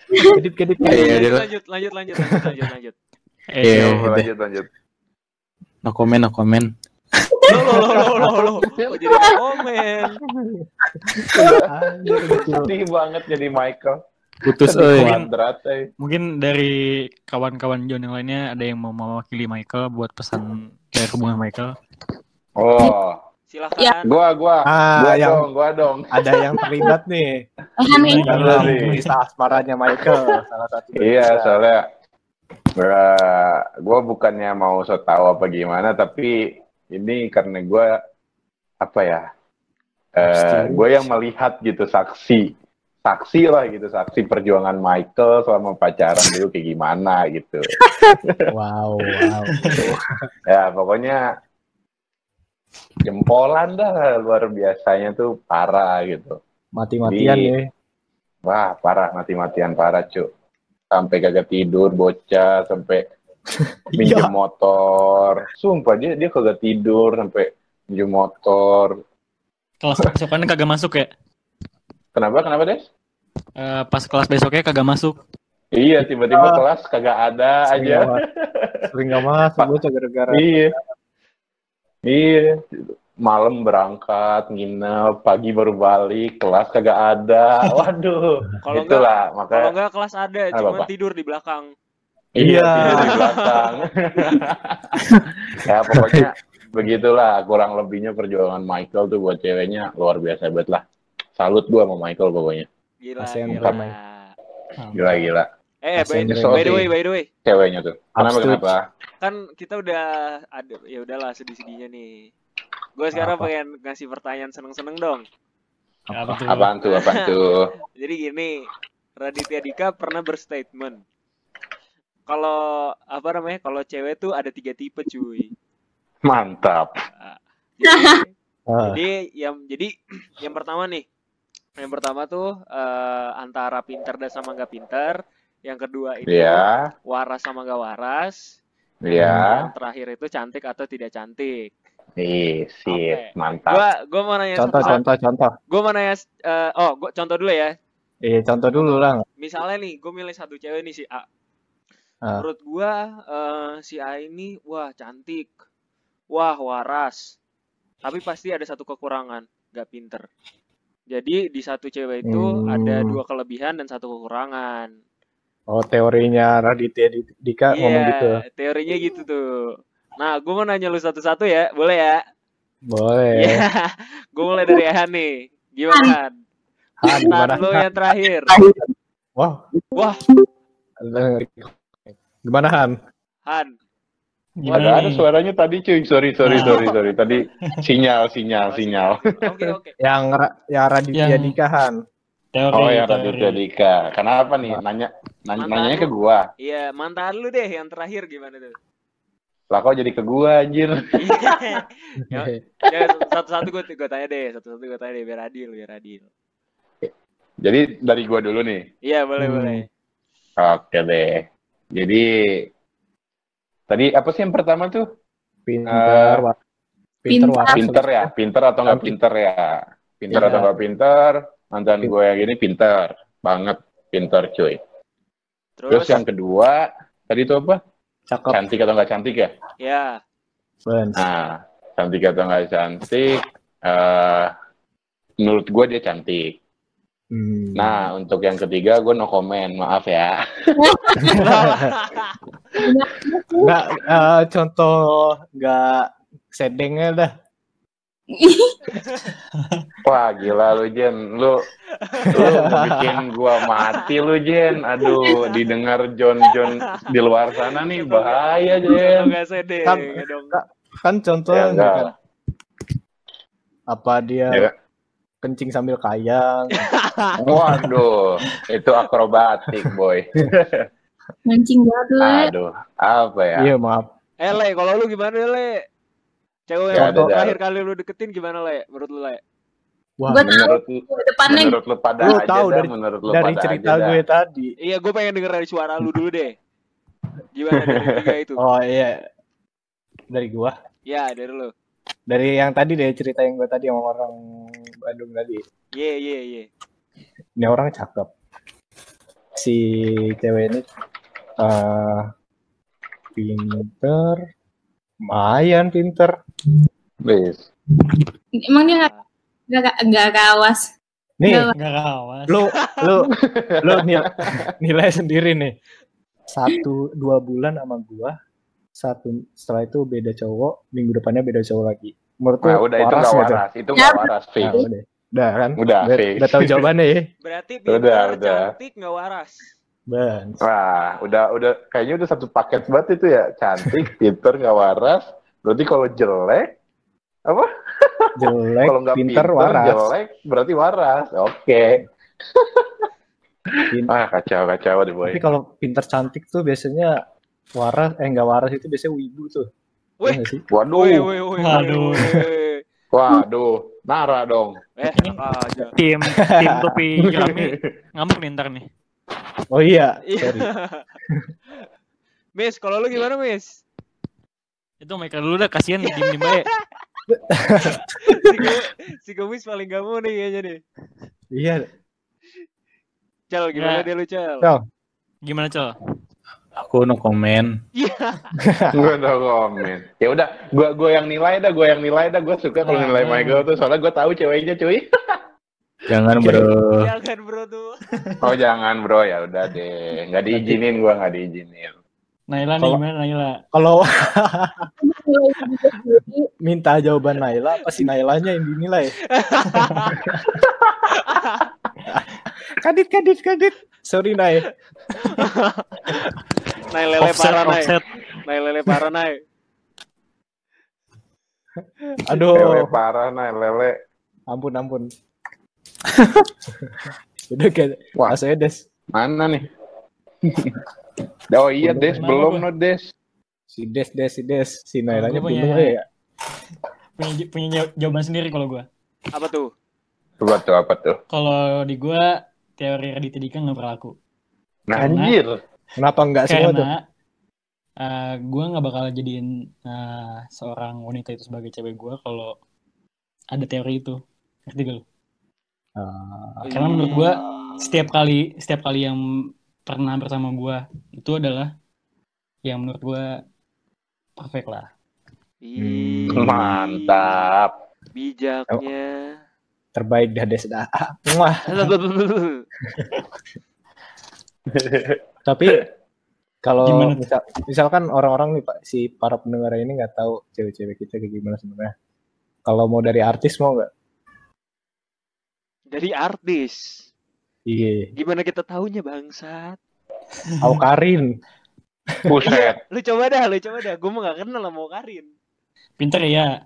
Kadit, kadit, Iya, kadit. iya, lanjut, udah. lanjut, lanjut, lanjut, lanjut, lanjut, lanjut. Eh, Iya. Yo, lanjut, lanjut. no comment no comment Lo, lo, lo, lo, lo, lo. Jadi komen? Sedih banget jadi Michael. putus Sedih oi kuadrat, eh. Mungkin dari kawan-kawan John yang lainnya ada yang mau mewakili Michael buat pesan dari hubungan Michael. Oh, Silahkan. Ya. gua, gua. Ah, gua yang dong, gua dong. [LAUGHS] ada yang terlibat nih. Gimana, dalam nih? kisah asmaranya Michael salah satu Iya, soalnya gua bukannya mau so tahu apa gimana, tapi ini karena gua apa ya? Eh, Pasti. gue yang melihat gitu saksi, saksi lah gitu, saksi perjuangan Michael selama pacaran dulu kayak gimana gitu. [LAUGHS] wow wow Ya pokoknya jempolan dah luar biasanya tuh parah gitu. mati-matian Di- ya Wah parah mati-matian parah cu. Sampai kagak tidur bocah sampai [LAUGHS] minjem Iya. motor. Sumpah dia dia kagak tidur sampai minjem motor. Kelas besokannya kagak masuk ya? Kenapa? Kenapa Des? Eh, pas kelas besoknya kagak masuk. Iya tiba-tiba Ah. kelas kagak ada sering aja. gak sering gak masuk [LAUGHS] bocah gara-gara Iya. Iya. Malam berangkat, nginep, pagi baru balik, kelas kagak ada. [LAUGHS] Waduh. Kalau enggak, Itulah kalau makanya enggak kelas ada, Ah, cuma tidur di belakang. Iya, Iya. tidur di belakang. [LAUGHS] ya pokoknya begitulah kurang lebihnya perjuangan Michael tuh buat ceweknya luar biasa banget lah. Salut gua sama Michael pokoknya. Gila, gila. Gila gila. Eh, by, Kasian by the way, by the way, Ceweknya tuh. Kenapa Upstage. kenapa? kan kita udah ada ya udahlah sedih-sedihnya nih. Gue sekarang Apa? pengen ngasih pertanyaan seneng-seneng dong. Apa tuh? Apaan tuh? Apaan [LAUGHS] tuh? Jadi gini, Raditya Dika pernah berstatement kalau apa namanya? Kalau cewek tuh ada tiga tipe, cuy. Mantap. Jadi, [LAUGHS] jadi yang jadi yang pertama nih, yang pertama tuh eh, antara pinter dan sama nggak pinter. Yang kedua itu Iya, waras sama nggak waras. iya. Yang terakhir itu cantik atau tidak cantik. Ih, sip, Oke. mantap. Gua gua mau nanya Contoh, satu- contoh, contoh. Gua mau nanya eh, oh, gua contoh dulu ya. Iya, contoh dulu lah. Misalnya nih, gue milih satu cewek nih si A. Ah. Menurut gua eh, si A ini wah cantik. Wah, waras. Tapi pasti ada satu kekurangan, gak pinter. Jadi di satu cewek itu Hmm. ada dua kelebihan dan satu kekurangan. Oh, teorinya Raditya Dika ngomong Iya, gitu. teorinya gitu tuh. Nah, gue mau nanya lu satu-satu ya, boleh ya? Boleh. Iya, [LAUGHS] gue mulai dari Han nih. Gimana Han? Han, gimana? Lu yang terakhir. Wah, Wah, gimana Han? Han. Gimana Ada ada suaranya tadi cuy. Sorry, sorry, Nah. sorry, sorry. Tadi [LAUGHS] sinyal, sinyal, Oh, sinyal. Oke, oke. Yang Ra- yang Raditya Yang- Dika Han. Teori, Oh ya teori. Raditya Dika. Kenapa nih? Nanya, nanya Mantan nanyanya ke gua. Iya, mantan lu deh yang terakhir gimana tuh? Lah kok jadi ke gua anjir. [LAUGHS] ya, ya, satu-satu gue gue tanya deh, satu-satu gue tanya deh biar adil, biar adil. Jadi dari gua dulu nih. Iya, boleh, Hmm. boleh. Oke deh. Jadi tadi apa sih yang pertama tuh? Pinter, Eh, wa- pinter. Pinter ya, pinter atau nggak pinter ya? Pinter Iya. atau nggak pinter? Mantan gue yang ini pinter banget, pinter cuy. Terus Terus, yang kedua tadi itu apa? Cakep. Cantik atau nggak cantik ya? ya, Ben. Nah, cantik atau nggak cantik? eh menurut gue dia cantik. Hmm. Nah, untuk yang ketiga gue no comment, maaf ya. [LAUGHS] Nggak, eh, contoh nggak sedengnya dah. Wah, gila lu Jen, lu lu [LAUGHS] bikin gua mati lu Jen. Aduh, didengar John John di luar sana nih bahaya Jen. nggak sedih, Kan- dong. Kan contohnya Ya kan. Apa dia Ya. kencing sambil kayang? [LAUGHS] Waduh, itu akrobatik boy. Mancing jadul. Aduh, apa ya? Iya maaf. Eh, Le, kalau lu gimana, Le? Cewek Ya, yang ada. terakhir kali lu deketin gimana, Le? Menurut lu, Le? Wah, Gue tahu Menurut lu, depannya menurut lu pada Lu aja tahu dah, dari- menurut lu dari pada cerita aja gue dah. tadi. Iya, gue pengen denger dari suara lu dulu deh. Gimana dari tiga itu? Oh iya. Dari gua. Ya, dari lu. Dari yang tadi deh cerita yang gue tadi sama orang Bandung tadi. Ye, ye, ye. Ini orang cakep. Si cewek ini eh pinter, lumayan pinter. Please. emang dia nggak nggak nggak kawas. Nih, Nggak, Nggak kawas. lu lu [LAUGHS] lu nilai, nilai sendiri nih satu dua bulan sama gua satu setelah itu beda cowok minggu depannya beda cowok lagi menurut Nah, udah itu waras nggak tuh? waras, itu nggak waras, fix. Nah, udah udah kan Udah, udah, udah tahu jawabannya ya Berarti Udah, pintar, udah. cantik, nggak waras. Ban Wah, udah udah kayaknya udah satu paket banget itu ya. Cantik, [LAUGHS] pinter, nggak waras. Berarti kalau jelek, jelek [LAUGHS] kalau nggak pinter, pinter, waras jelek, berarti waras. Oke. Pin- [LAUGHS] Ah, kacau kacau deh boy. tapi kalau pinter cantik tuh biasanya waras eh nggak waras itu biasanya wibu tuh Wih. Iya sih Waduh, Woi, woi, woi, Waduh. waduh, Nara dong. Eh, aja. Tim tim topi jerami ngamuk nih ntar nih. Oh iya Iya. sorry [LAUGHS] Miss, kalau lu gimana, Miss? Itu Michael dulu dah kasihan diem diem baik. Si, Gomis paling gak mau nih kayaknya nih. iya Cal, gimana Ya. dia lu, Cal? Cal. Gimana col? Aku no comment. Iya. Gue udah komen. Ya udah, gua gua yang nilai dah, gua yang nilai dah. Gua suka kalau Nah, nilai nah. Michael tuh, soalnya gua tahu ceweknya cuy. [LAUGHS] Jangan bro. Jangan bro tuh. Oh jangan bro, ya udah deh. Nggak diizinin gua nggak diizinin. Naila nih Kalau- gimana Naila? kalau [LAUGHS] minta jawaban Naila apa si Nailanya yang dinilai [LAUGHS] kadit kadit kadit sorry Nay Nai lele Offset parah. Nai lele parah, Nai. Lele aduh parah nah lele. ampun ampun [LAUGHS] udah kayak Wah. Mas Edes Mana nih? oh iya Des, belum no Des. si Des Des si Des si Nailanya gua punya- belum ya Punya punya jaw- jawaban sendiri kalau gua. Apa tuh? Coba tuh apa tuh? Kalau di gua teori Raditya Dika nggak berlaku. Nah, anjir. kenapa enggak semua tuh Karena eh gue nggak bakal jadiin eh, seorang wanita itu sebagai cewek gue kalau ada teori itu ngerti gak lu? Ah, Karena menurut gua setiap kali setiap kali yang pernah bersama gua itu adalah yang menurut gua perfect lah. Ih, Mantap. Bijaknya. terbaik dah Desda. Wah, [LAUGHS] tapi kalau misal, misalkan orang-orang nih Pak, si para pendengar ini nggak tahu cewek-cewek kita kayak gimana sebenarnya. Kalau mau dari artis mau nggak? Dari artis. Iya, Gimana kita tahunya bangsat? Au Karin. Buset. Lu coba dah, lu coba dah. Gue mah gak kenal sama Karin. Pinter ya.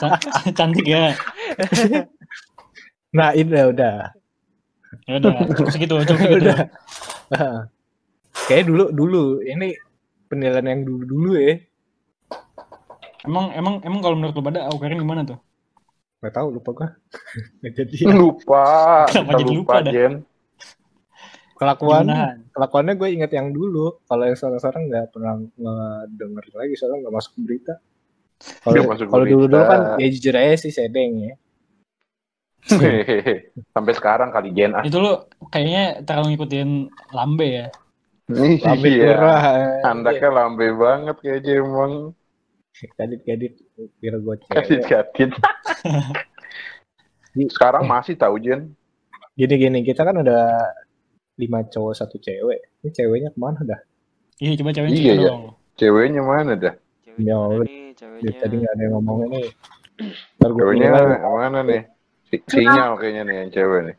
Ca- Cantik ya. Nah, ini udah, udah. Ya udah, cukup segitu, cukup segitu. Udah. Kayak dulu dulu ini penilaian yang dulu dulu ya. Emang emang emang kalau menurut lo pada Aukarin gimana tuh? Gak tahu lupa gua. [LAUGHS] Nggak jadi Lupa. [LAUGHS] Kenapa Kita jadi lupa, lupa? Jen. kelakuan Gimana? kelakuannya gue inget yang dulu. Kalau yang sekarang nggak pernah ngedenger lagi soalnya nggak masuk berita. Kalau Nggak kalau dulu dulu kan ya jujur aja sih sedeng ya. Hehehe. [LAUGHS] Sampai sekarang kali Jen. Ah, Itu lo kayaknya terlalu ngikutin lambe ya. Lambe iya. turah. Andaknya lambe banget kayak Jemong. Kadit kadit kira gue Kadit cewek. kadit. Sekarang masih tahu Jen. Gini gini kita kan udah lima cowok satu cewek. Ini ceweknya ke mana dah? Iya, coba ceweknya Iya, iya. dong. Ceweknya mana dah? Ceweknya Ya mana nih, ceweknya. Tadi nggak ada yang ngomong ini. Ntar gue Ceweknya nilai, mana nih? Si- Sinyal kayaknya nih yang cewek nih.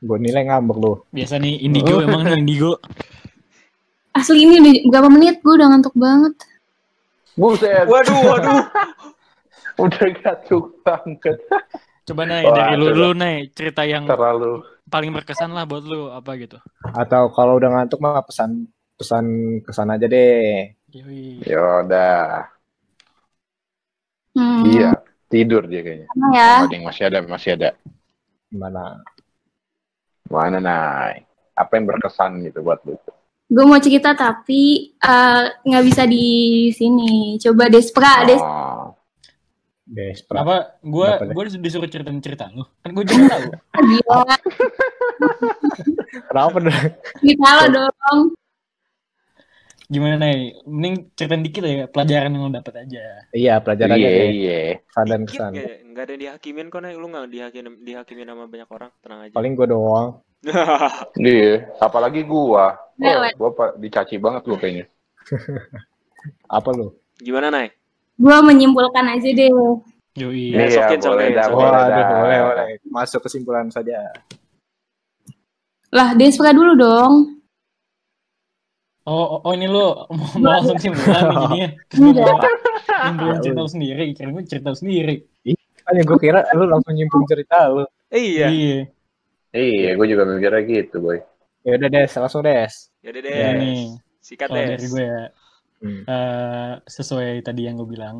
gue nilai ngambek lu. Biasa nih indigo emang nih indigo. Asli ini udah berapa menit gue udah ngantuk banget. Buset. Waduh, waduh. [LAUGHS] Udah gatuk banget. Coba Nay, Wah, dari lu dulu Nay, cerita yang Terlalu. paling berkesan lah buat lu apa gitu. Atau kalau udah ngantuk mah pesan pesan kesan aja deh. Yoi. Yaudah. Hmm, Iya. Tidur dia kayaknya. ya. Ding, masih ada, masih ada. Gimana? Mana Nay? Apa yang berkesan gitu buat lu? Gue mau cerita tapi eh, nggak bisa di sini. Coba Despra, Des. Oh. Despra. Kenapa gua Kenapa, Nay? gua disuruh ceritain cerita lu? Kan gua juga tahu. [LAUGHS] Gila, [LAUGHS] Kenapa dah? cerita lo dong. Gimana Nay? Mending ceritain dikit ya pelajaran yang lo dapet aja. Iya pelajarannya Iya, iya. Kesan dan Dikit kesan. gak, gak ada yang dihakimin kok, Nay. Lu gak dihakimin, dihakimin sama banyak orang. Tenang aja. Paling gue doang. [LAUGHS] Iya. Apalagi gua. Oh, Lewat. gua pa- dicaci banget gua kayaknya. [LAUGHS] Apa lu? Gimana, Nay? Gue menyimpulkan aja deh. Yoi. Ya, Iya, sokin, boleh sokin, dah, sokin. boleh Waduh, dah. boleh, boleh. Masuk kesimpulan saja. Lah, Despra dulu dong. Oh, oh, oh, ini lu [LAUGHS] mau, mau langsung simpulan nih jadinya. Nyimpulan Ya, cerita sendiri, kira gue cerita sendiri. Kan yang gue kira lu langsung nyimpul cerita lu. Iya. Iya. Iya, gua juga mikirnya gitu, boy. Ya udah des, langsung des. Yaudah deh. Ya nih, Sikat deh. dari gue ya, Hmm. eh, sesuai tadi yang gue bilang,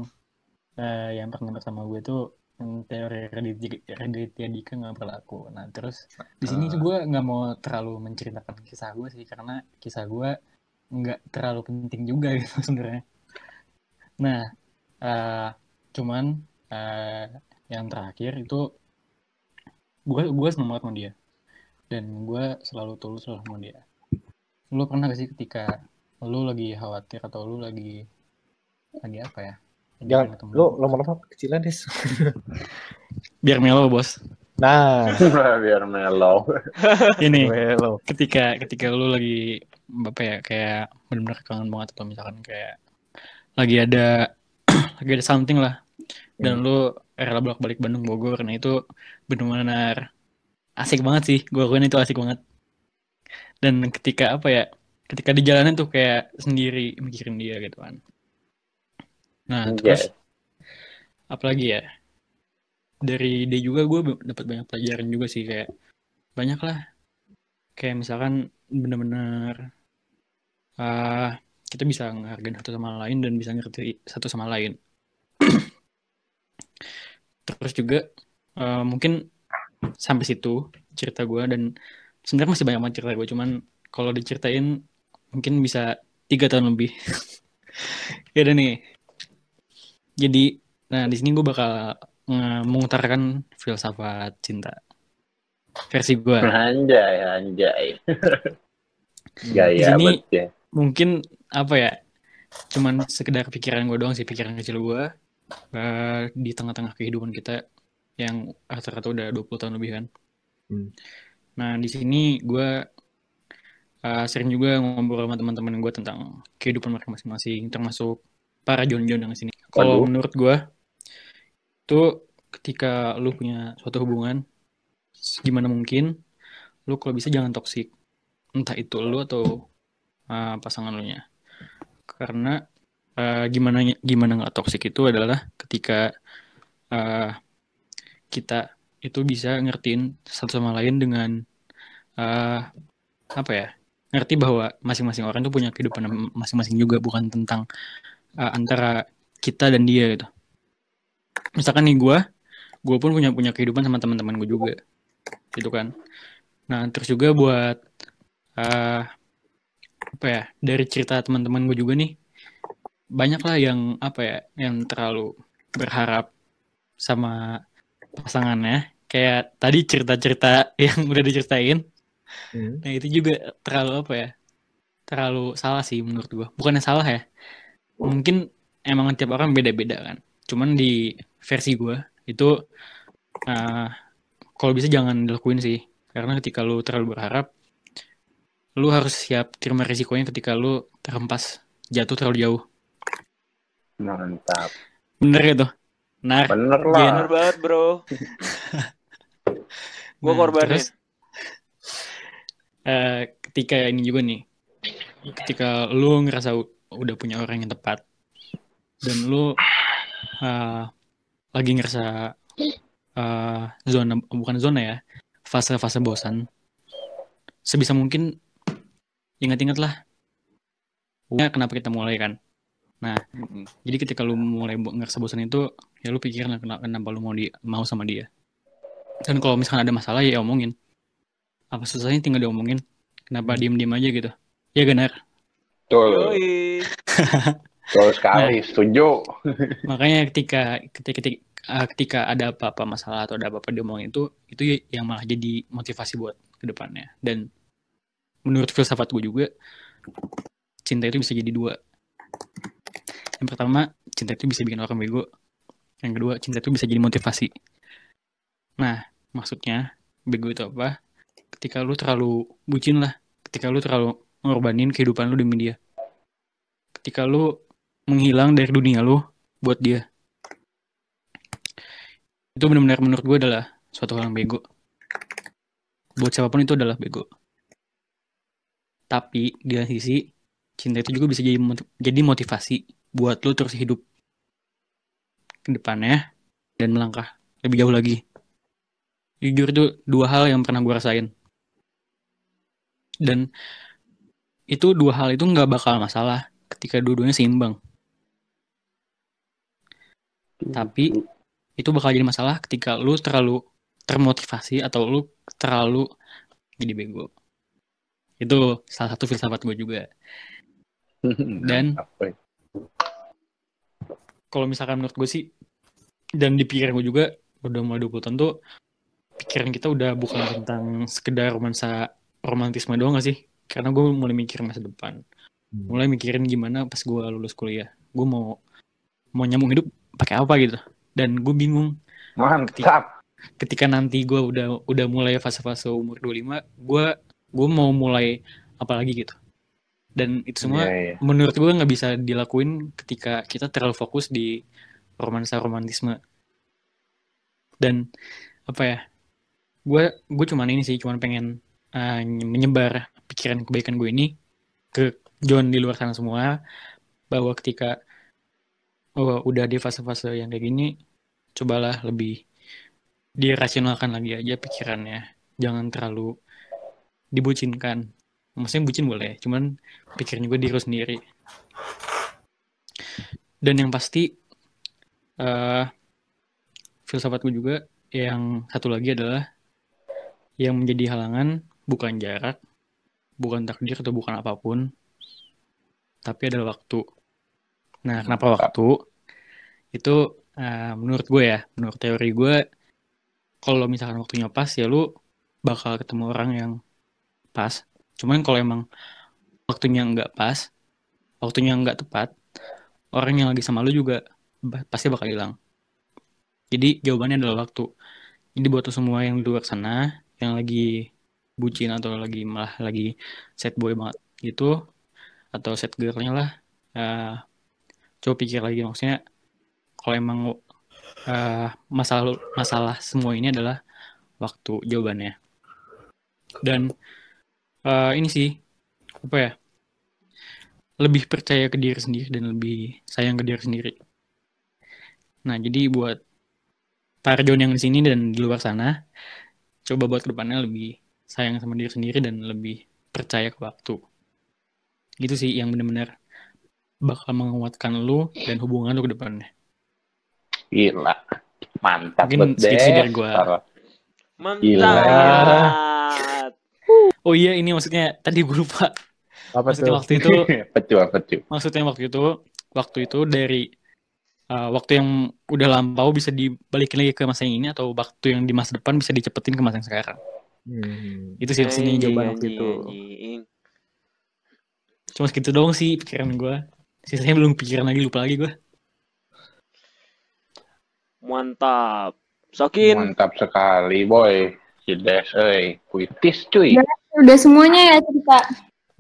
eh, yang pernah bersama gue tuh teori Raditya Dika nggak berlaku. Nah terus di sini Ah. tuh gue nggak mau terlalu menceritakan kisah gue sih karena kisah gue nggak terlalu penting juga [LAUGHS] gitu sebenarnya. Nah eh, cuman eh, yang terakhir itu gue gue seneng banget sama dia dan gue selalu tulus lah sama dia. Lu pernah gak sih ketika lu lagi khawatir atau lu lagi lagi apa ya? Lagi Jangan, lu lama-lama kecilan des. biar melo bos. Nah, [LAUGHS] Biar mellow. [LAUGHS] Ini lo. ketika ketika lu lagi apa ya kayak benar-benar kangen banget atau misalkan kayak lagi ada [CLEARS THROAT] lagi ada something lah dan lu rela bolak-balik Bandung Bogor nah itu benar-benar asik banget sih gue akuin itu asik banget. Dan ketika apa ya ketika di jalanan tuh kayak sendiri mikirin dia gitu kan. Nah terus apalagi ya dari dia juga gue dapat banyak pelajaran juga sih kayak banyak lah kayak misalkan bener-bener ah kita bisa ngehargain satu sama lain dan bisa ngerti satu sama lain. [CLEARS THROAT] Terus juga eh, mungkin sampai situ cerita gue dan sebenarnya masih banyak banget cerita gue cuman kalau diceritain mungkin bisa tiga tahun lebih. [LAUGHS] ya udah nih. Jadi, nah di sini gue bakal mengutarakan filsafat cinta versi gue. Anjay, anjay. [LAUGHS] Gaya sini banget ya. mungkin apa ya? Cuman sekedar pikiran gue doang sih, pikiran kecil gue eh, di tengah-tengah kehidupan kita yang rata-rata udah 20 tahun lebih kan. Hmm. Nah, di sini gue uh, sering juga ngobrol sama teman-teman gue tentang kehidupan mereka masing-masing, termasuk para Jon-Jon yang di sini. Kalau menurut gue, itu ketika lu punya suatu hubungan, gimana mungkin, lu kalau bisa jangan toksik. Entah itu lu atau uh, pasangan lu nya. Karena uh, gimana gimana nggak toksik itu adalah ketika uh, kita itu bisa ngertiin satu sama lain dengan uh, apa ya ngerti bahwa masing-masing orang tuh punya kehidupan masing-masing juga bukan tentang uh, antara kita dan dia gitu. Misalkan nih gue gue pun punya punya kehidupan sama teman-teman gue juga gitu kan. Nah terus juga buat uh, apa ya dari cerita teman-teman gue juga nih banyak lah yang apa ya yang terlalu berharap sama pasangannya. Kayak tadi cerita-cerita [LAUGHS] yang udah diceritain. Hmm. nah itu juga terlalu apa ya? Terlalu salah sih menurut gua. Bukannya salah ya. Mungkin emang tiap orang beda-beda kan. Cuman di versi gua itu uh, kalau bisa jangan dilakuin sih. Karena ketika lu terlalu berharap lu harus siap terima risikonya ketika lu terhempas jatuh terlalu jauh. Mantap. bener gitu nah Bener Gen- Bener lah. banget bro. [LAUGHS] Gue Nah, korbanin. terus, eh, ketika ini juga nih, ketika lu ngerasa udah punya orang yang tepat dan lu eh, lagi ngerasa eh, zona bukan zona ya, fase-fase bosan, sebisa mungkin ingat-ingat lah, ya kenapa kita mulai kan. Nah, Mm-mm. jadi ketika lu mulai ngerasa bosan itu, ya lu pikirin lah kenapa, lu mau di mau sama dia. Dan kalau misalkan ada masalah ya omongin. Apa susahnya tinggal diomongin. Kenapa diem-diem aja gitu. Ya Ganar. Betul. [LAUGHS] Betul sekali. Setuju. [LAUGHS] Makanya ketika ketika ketika, eh, ketika ada apa-apa masalah atau ada apa-apa diomongin itu itu ya- yang malah jadi motivasi buat ke depannya. Dan menurut filsafat gue juga cinta itu bisa jadi dua. Yang pertama, cinta itu bisa bikin orang bego. Yang kedua, cinta itu bisa jadi motivasi. Nah, maksudnya bego itu apa? Ketika lu terlalu bucin lah, ketika lu terlalu ngorbanin kehidupan lu demi dia. Ketika lu menghilang dari dunia lu buat dia. Itu benar-benar menurut gue adalah suatu yang bego. Buat siapa pun itu adalah bego. Tapi di sisi, cinta itu juga bisa jadi motivasi buat lu terus hidup ke depannya dan melangkah lebih jauh lagi. Jujur itu dua hal yang pernah gue rasain. Dan itu dua hal itu nggak bakal masalah ketika dua-duanya seimbang. Tapi itu bakal jadi masalah ketika lu terlalu termotivasi atau lu terlalu jadi bego. Itu salah satu filsafat gue juga. [LAUGHS] Dan-. Kalau misalkan menurut gue sih, dan di pikiran gue juga, udah mulai 20 tahun tuh, pikiran kita udah bukan tentang sekedar romansa romantisme doang gak sih? Karena gue mulai mikir masa depan. Hmm. Mulai mikirin gimana pas gue lulus kuliah. Gue mau mau nyambung hidup pakai apa gitu. Dan gue bingung Mantap. ketika nanti gue udah udah mulai fase-fase umur 25, gue gue mau mulai apa lagi gitu. Dan itu semua Iya, iya. menurut gue nggak bisa dilakuin ketika kita terlalu fokus di romansa romantisme. Dan apa ya? Gue gue cuman ini sih, cuman pengen uh, menyebar pikiran kebaikan gue ini ke John di luar sana semua bahwa ketika oh, udah di fase-fase yang kayak gini, cobalah lebih dirasionalkan lagi aja pikirannya. Jangan terlalu dibucinkan. Maksudnya bucin boleh, cuman pikirin juga diri sendiri. Dan yang pasti, eh filsafat gue juga yang satu lagi adalah yang menjadi halangan bukan jarak, bukan takdir atau bukan apa pun, tapi ada waktu. Nah, kenapa waktu? Itu eh, menurut gue ya, menurut teori gue, kalau misalkan waktunya pas ya lu bakal ketemu orang yang pas. Cuman kalau emang waktunya nggak pas, waktunya nggak tepat, orang yang lagi sama lu juga pasti bakal hilang. Jadi jawabannya adalah waktu. Jadi buat lo semua yang di luar sana, yang lagi bucin atau lagi malah lagi sad boy banget gitu, atau sad girlnya lah, eh, coba pikir lagi maksudnya kalau emang eh, masalah masalah semua ini adalah waktu jawabannya. Dan eh, ini sih apa ya? Lebih percaya ke diri sendiri dan lebih sayang ke diri sendiri. Nah, jadi buat para John yang di sini dan di luar sana, coba buat ke depannya lebih sayang sama diri sendiri dan lebih percaya ke waktu. Gitu sih yang benar-benar bakal menguatkan lu dan hubungan lu ke depannya. Gila. Mantap Mungkin banget deh. dari gua. Mantap. Oh iya ini maksudnya tadi gue lupa. Apa Maksudnya tuh? waktu itu [LAUGHS] pecu, pecu. maksudnya waktu itu waktu itu dari uh, waktu yang udah lampau bisa dibalikin lagi ke masa yang ini atau waktu yang di masa depan bisa dicepetin ke masa yang sekarang. Hmm. Itu sih sini jawaban waktu itu. Cuma segitu doang sih pikiran gue. Sisanya belum pikiran lagi lupa lagi gue. Mantap. Sokin. Mantap sekali, boy. Si Des, eh. Puitis, cuy. Ya. Udah semuanya ya cerita.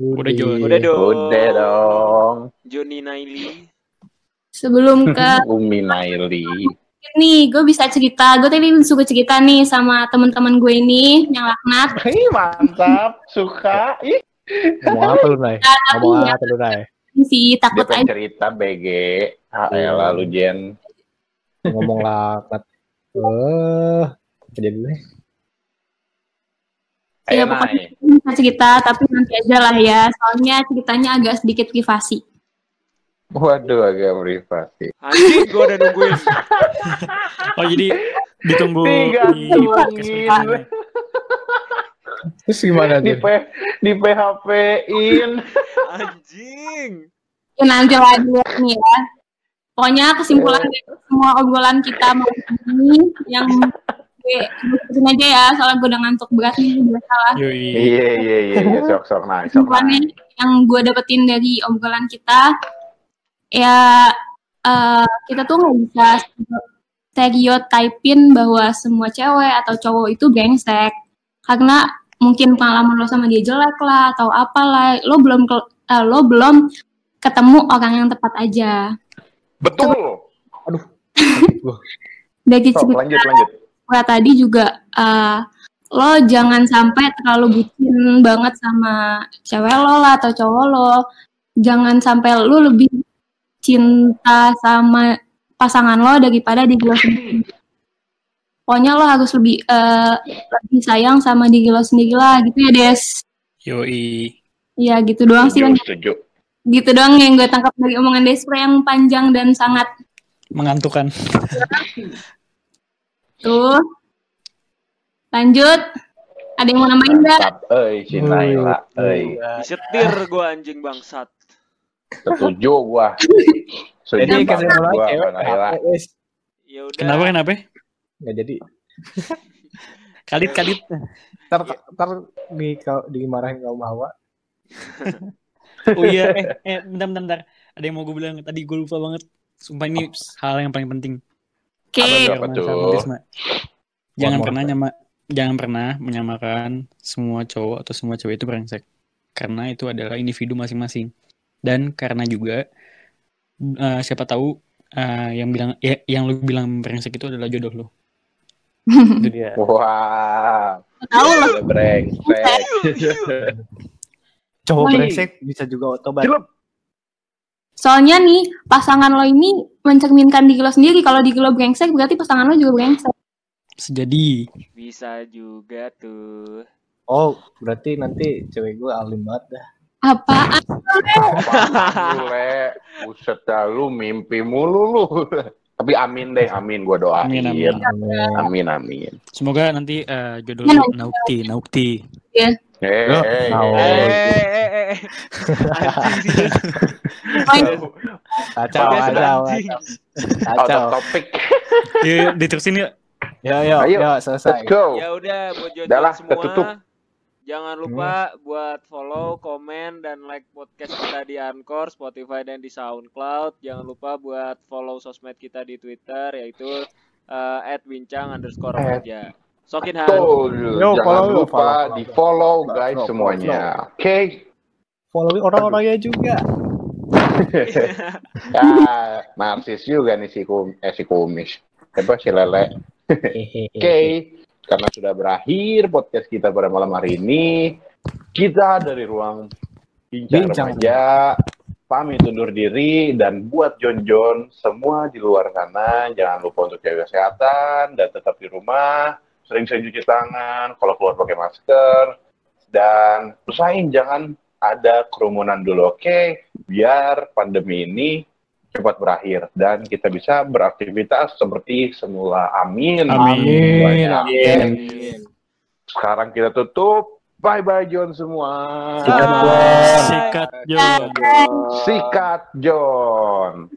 Udah, Jon. Udah dong. Udah dong. Joni Naili. Sebelum ke [LAUGHS] Umi Naili. nih, gue bisa cerita. Gue tadi suka cerita nih sama teman-teman gue ini yang laknat. [LAUGHS] Ih, mantap. Suka. Ih. Ngomong apa lu, Nay? Ya apa lu, Nay? sih Dia takut pengen aja. cerita BG. Ah, elah lu, Jen. Ngomong laknat. [LAUGHS] Eh, apa jadi dulu ya? Ya, Ayo, pokoknya Nay. Bisa cerita, tapi nanti aja lah ya. Soalnya ceritanya agak sedikit privasi. Waduh, agak privasi. Anjing, gue udah nungguin. [LAUGHS] Oh jadi ditunggu Tiga di podcast tungguin. berikutnya. Terus gimana Di, tuh? P, di PHP-in. Anjing. Ya nanti lah dilihat nih ya. Pokoknya kesimpulan dari semua obrolan kita mau ini yang gue ikutin aja ya, soalnya gue udah ngantuk berat nih, biasa lah. Yoi. Iya, iya, iya. iya. Sok, sok, nah, sok, nah. Kesimpulannya yang gue dapetin dari obrolan kita, ya eh, kita tuh nggak bisa stereotypin bahwa semua cewek atau cowok itu brengsek. Karena mungkin pengalaman lo sama dia jelek lah atau apalah, lo belum eh, lo belum ketemu orang yang tepat aja. Betul. [LAUGHS] Dari Sok, cerita lanjut, lanjut. Gue tadi juga eh, lo jangan sampai terlalu bucin banget sama cewek lo lah atau cowok lo. Jangan sampai lo lebih cinta sama pasangan lo daripada diri lo sendiri. Pokoknya lo harus lebih eh, lebih sayang sama diri lo sendiri lah gitu ya Des. Yoi. Iya gitu doang sih setuju. gitu doang yang gue tangkap dari omongan Despre yang panjang dan sangat Mengantukan. [LAUGHS] tuh. Lanjut. Ada yang mau namain nggak? Mantap, euy, si Naila, euy. Disetir gue anjing bangsat. Setuju gua. [LAUGHS] Setuju Jadi kasih gua, Naila. Wes. Ya udah. Kenapa kenapa? Nggak jadi. Kadit kadit. Ntar, ntar di, kau- dimarahin kaum hawa. [LAUGHS] Oh iya, [LAUGHS] eh, eh bentar, bentar, bentar. Ada yang mau gue bilang tadi gue lupa banget. Sumpah ini hal yang paling penting. Oke. Apa tuh? Jangan pernah nyama, jangan pernah menyamakan semua cowok atau semua cewek itu brengsek. Karena itu adalah individu masing-masing. Dan karena juga eh, siapa tahu eh, yang bilang ya, yang lu bilang brengsek itu adalah jodoh lu. [LAUGHS] itu dia. Wah, Tahu lo udah brengsek. [LAUGHS] Cowok brengsek bisa juga otobat. Soalnya nih, pasangan lo ini mencerminkan diri lo sendiri. Kalau diri lo brengsek, berarti pasangan lo juga brengsek. Sejadi. Bisa juga tuh. Oh, berarti nanti cewek gue alim banget dah. Apaan? Apaan lu, Le? Buset dah lu mimpi mulu lu. Tapi amin deh, amin gua doain. Amin, amin. Amin, amin. Semoga nanti eh, jodoh Iya, lu naukti, naukti. Eh, Loh, eh, mau. eh. Eh, eh, eh. Kacau, kacau, kacau. Kacau. topic. Yuk, diterusin yuk. Yo, yo, Ayo, yo, Let's selesai. go. Ya udah buat jodoh semua. ketutup. Jangan lupa buat follow, komen, dan like podcast kita di Anchor, Spotify, dan di SoundCloud. Jangan lupa buat follow sosmed kita di Twitter, yaitu eh, @bincang underscore At- remaja. Sokin Han. Yo, Jangan follow, lupa follow, di follow follow, guys follow, semuanya. Oke. Follow orang-orangnya juga. [LAUGHS] Ya, narsis juga nih si kum, eh si kumis. Apa si lele? Oke, karena sudah berakhir podcast kita pada malam hari ini, kita dari ruang bincang, Bincang. remaja pamit undur diri dan buat John John semua di luar sana jangan lupa untuk jaga kesehatan dan tetap di rumah, sering-sering cuci tangan, kalau keluar pakai masker dan usahain jangan ada kerumunan dulu, oke? Biar pandemi ini cepat berakhir dan kita bisa beraktivitas seperti semula. Amin. Amin. Amin, amin. Sekarang kita tutup. Bye bye John semua. Sikat, John. Sikat, John. Sikat John.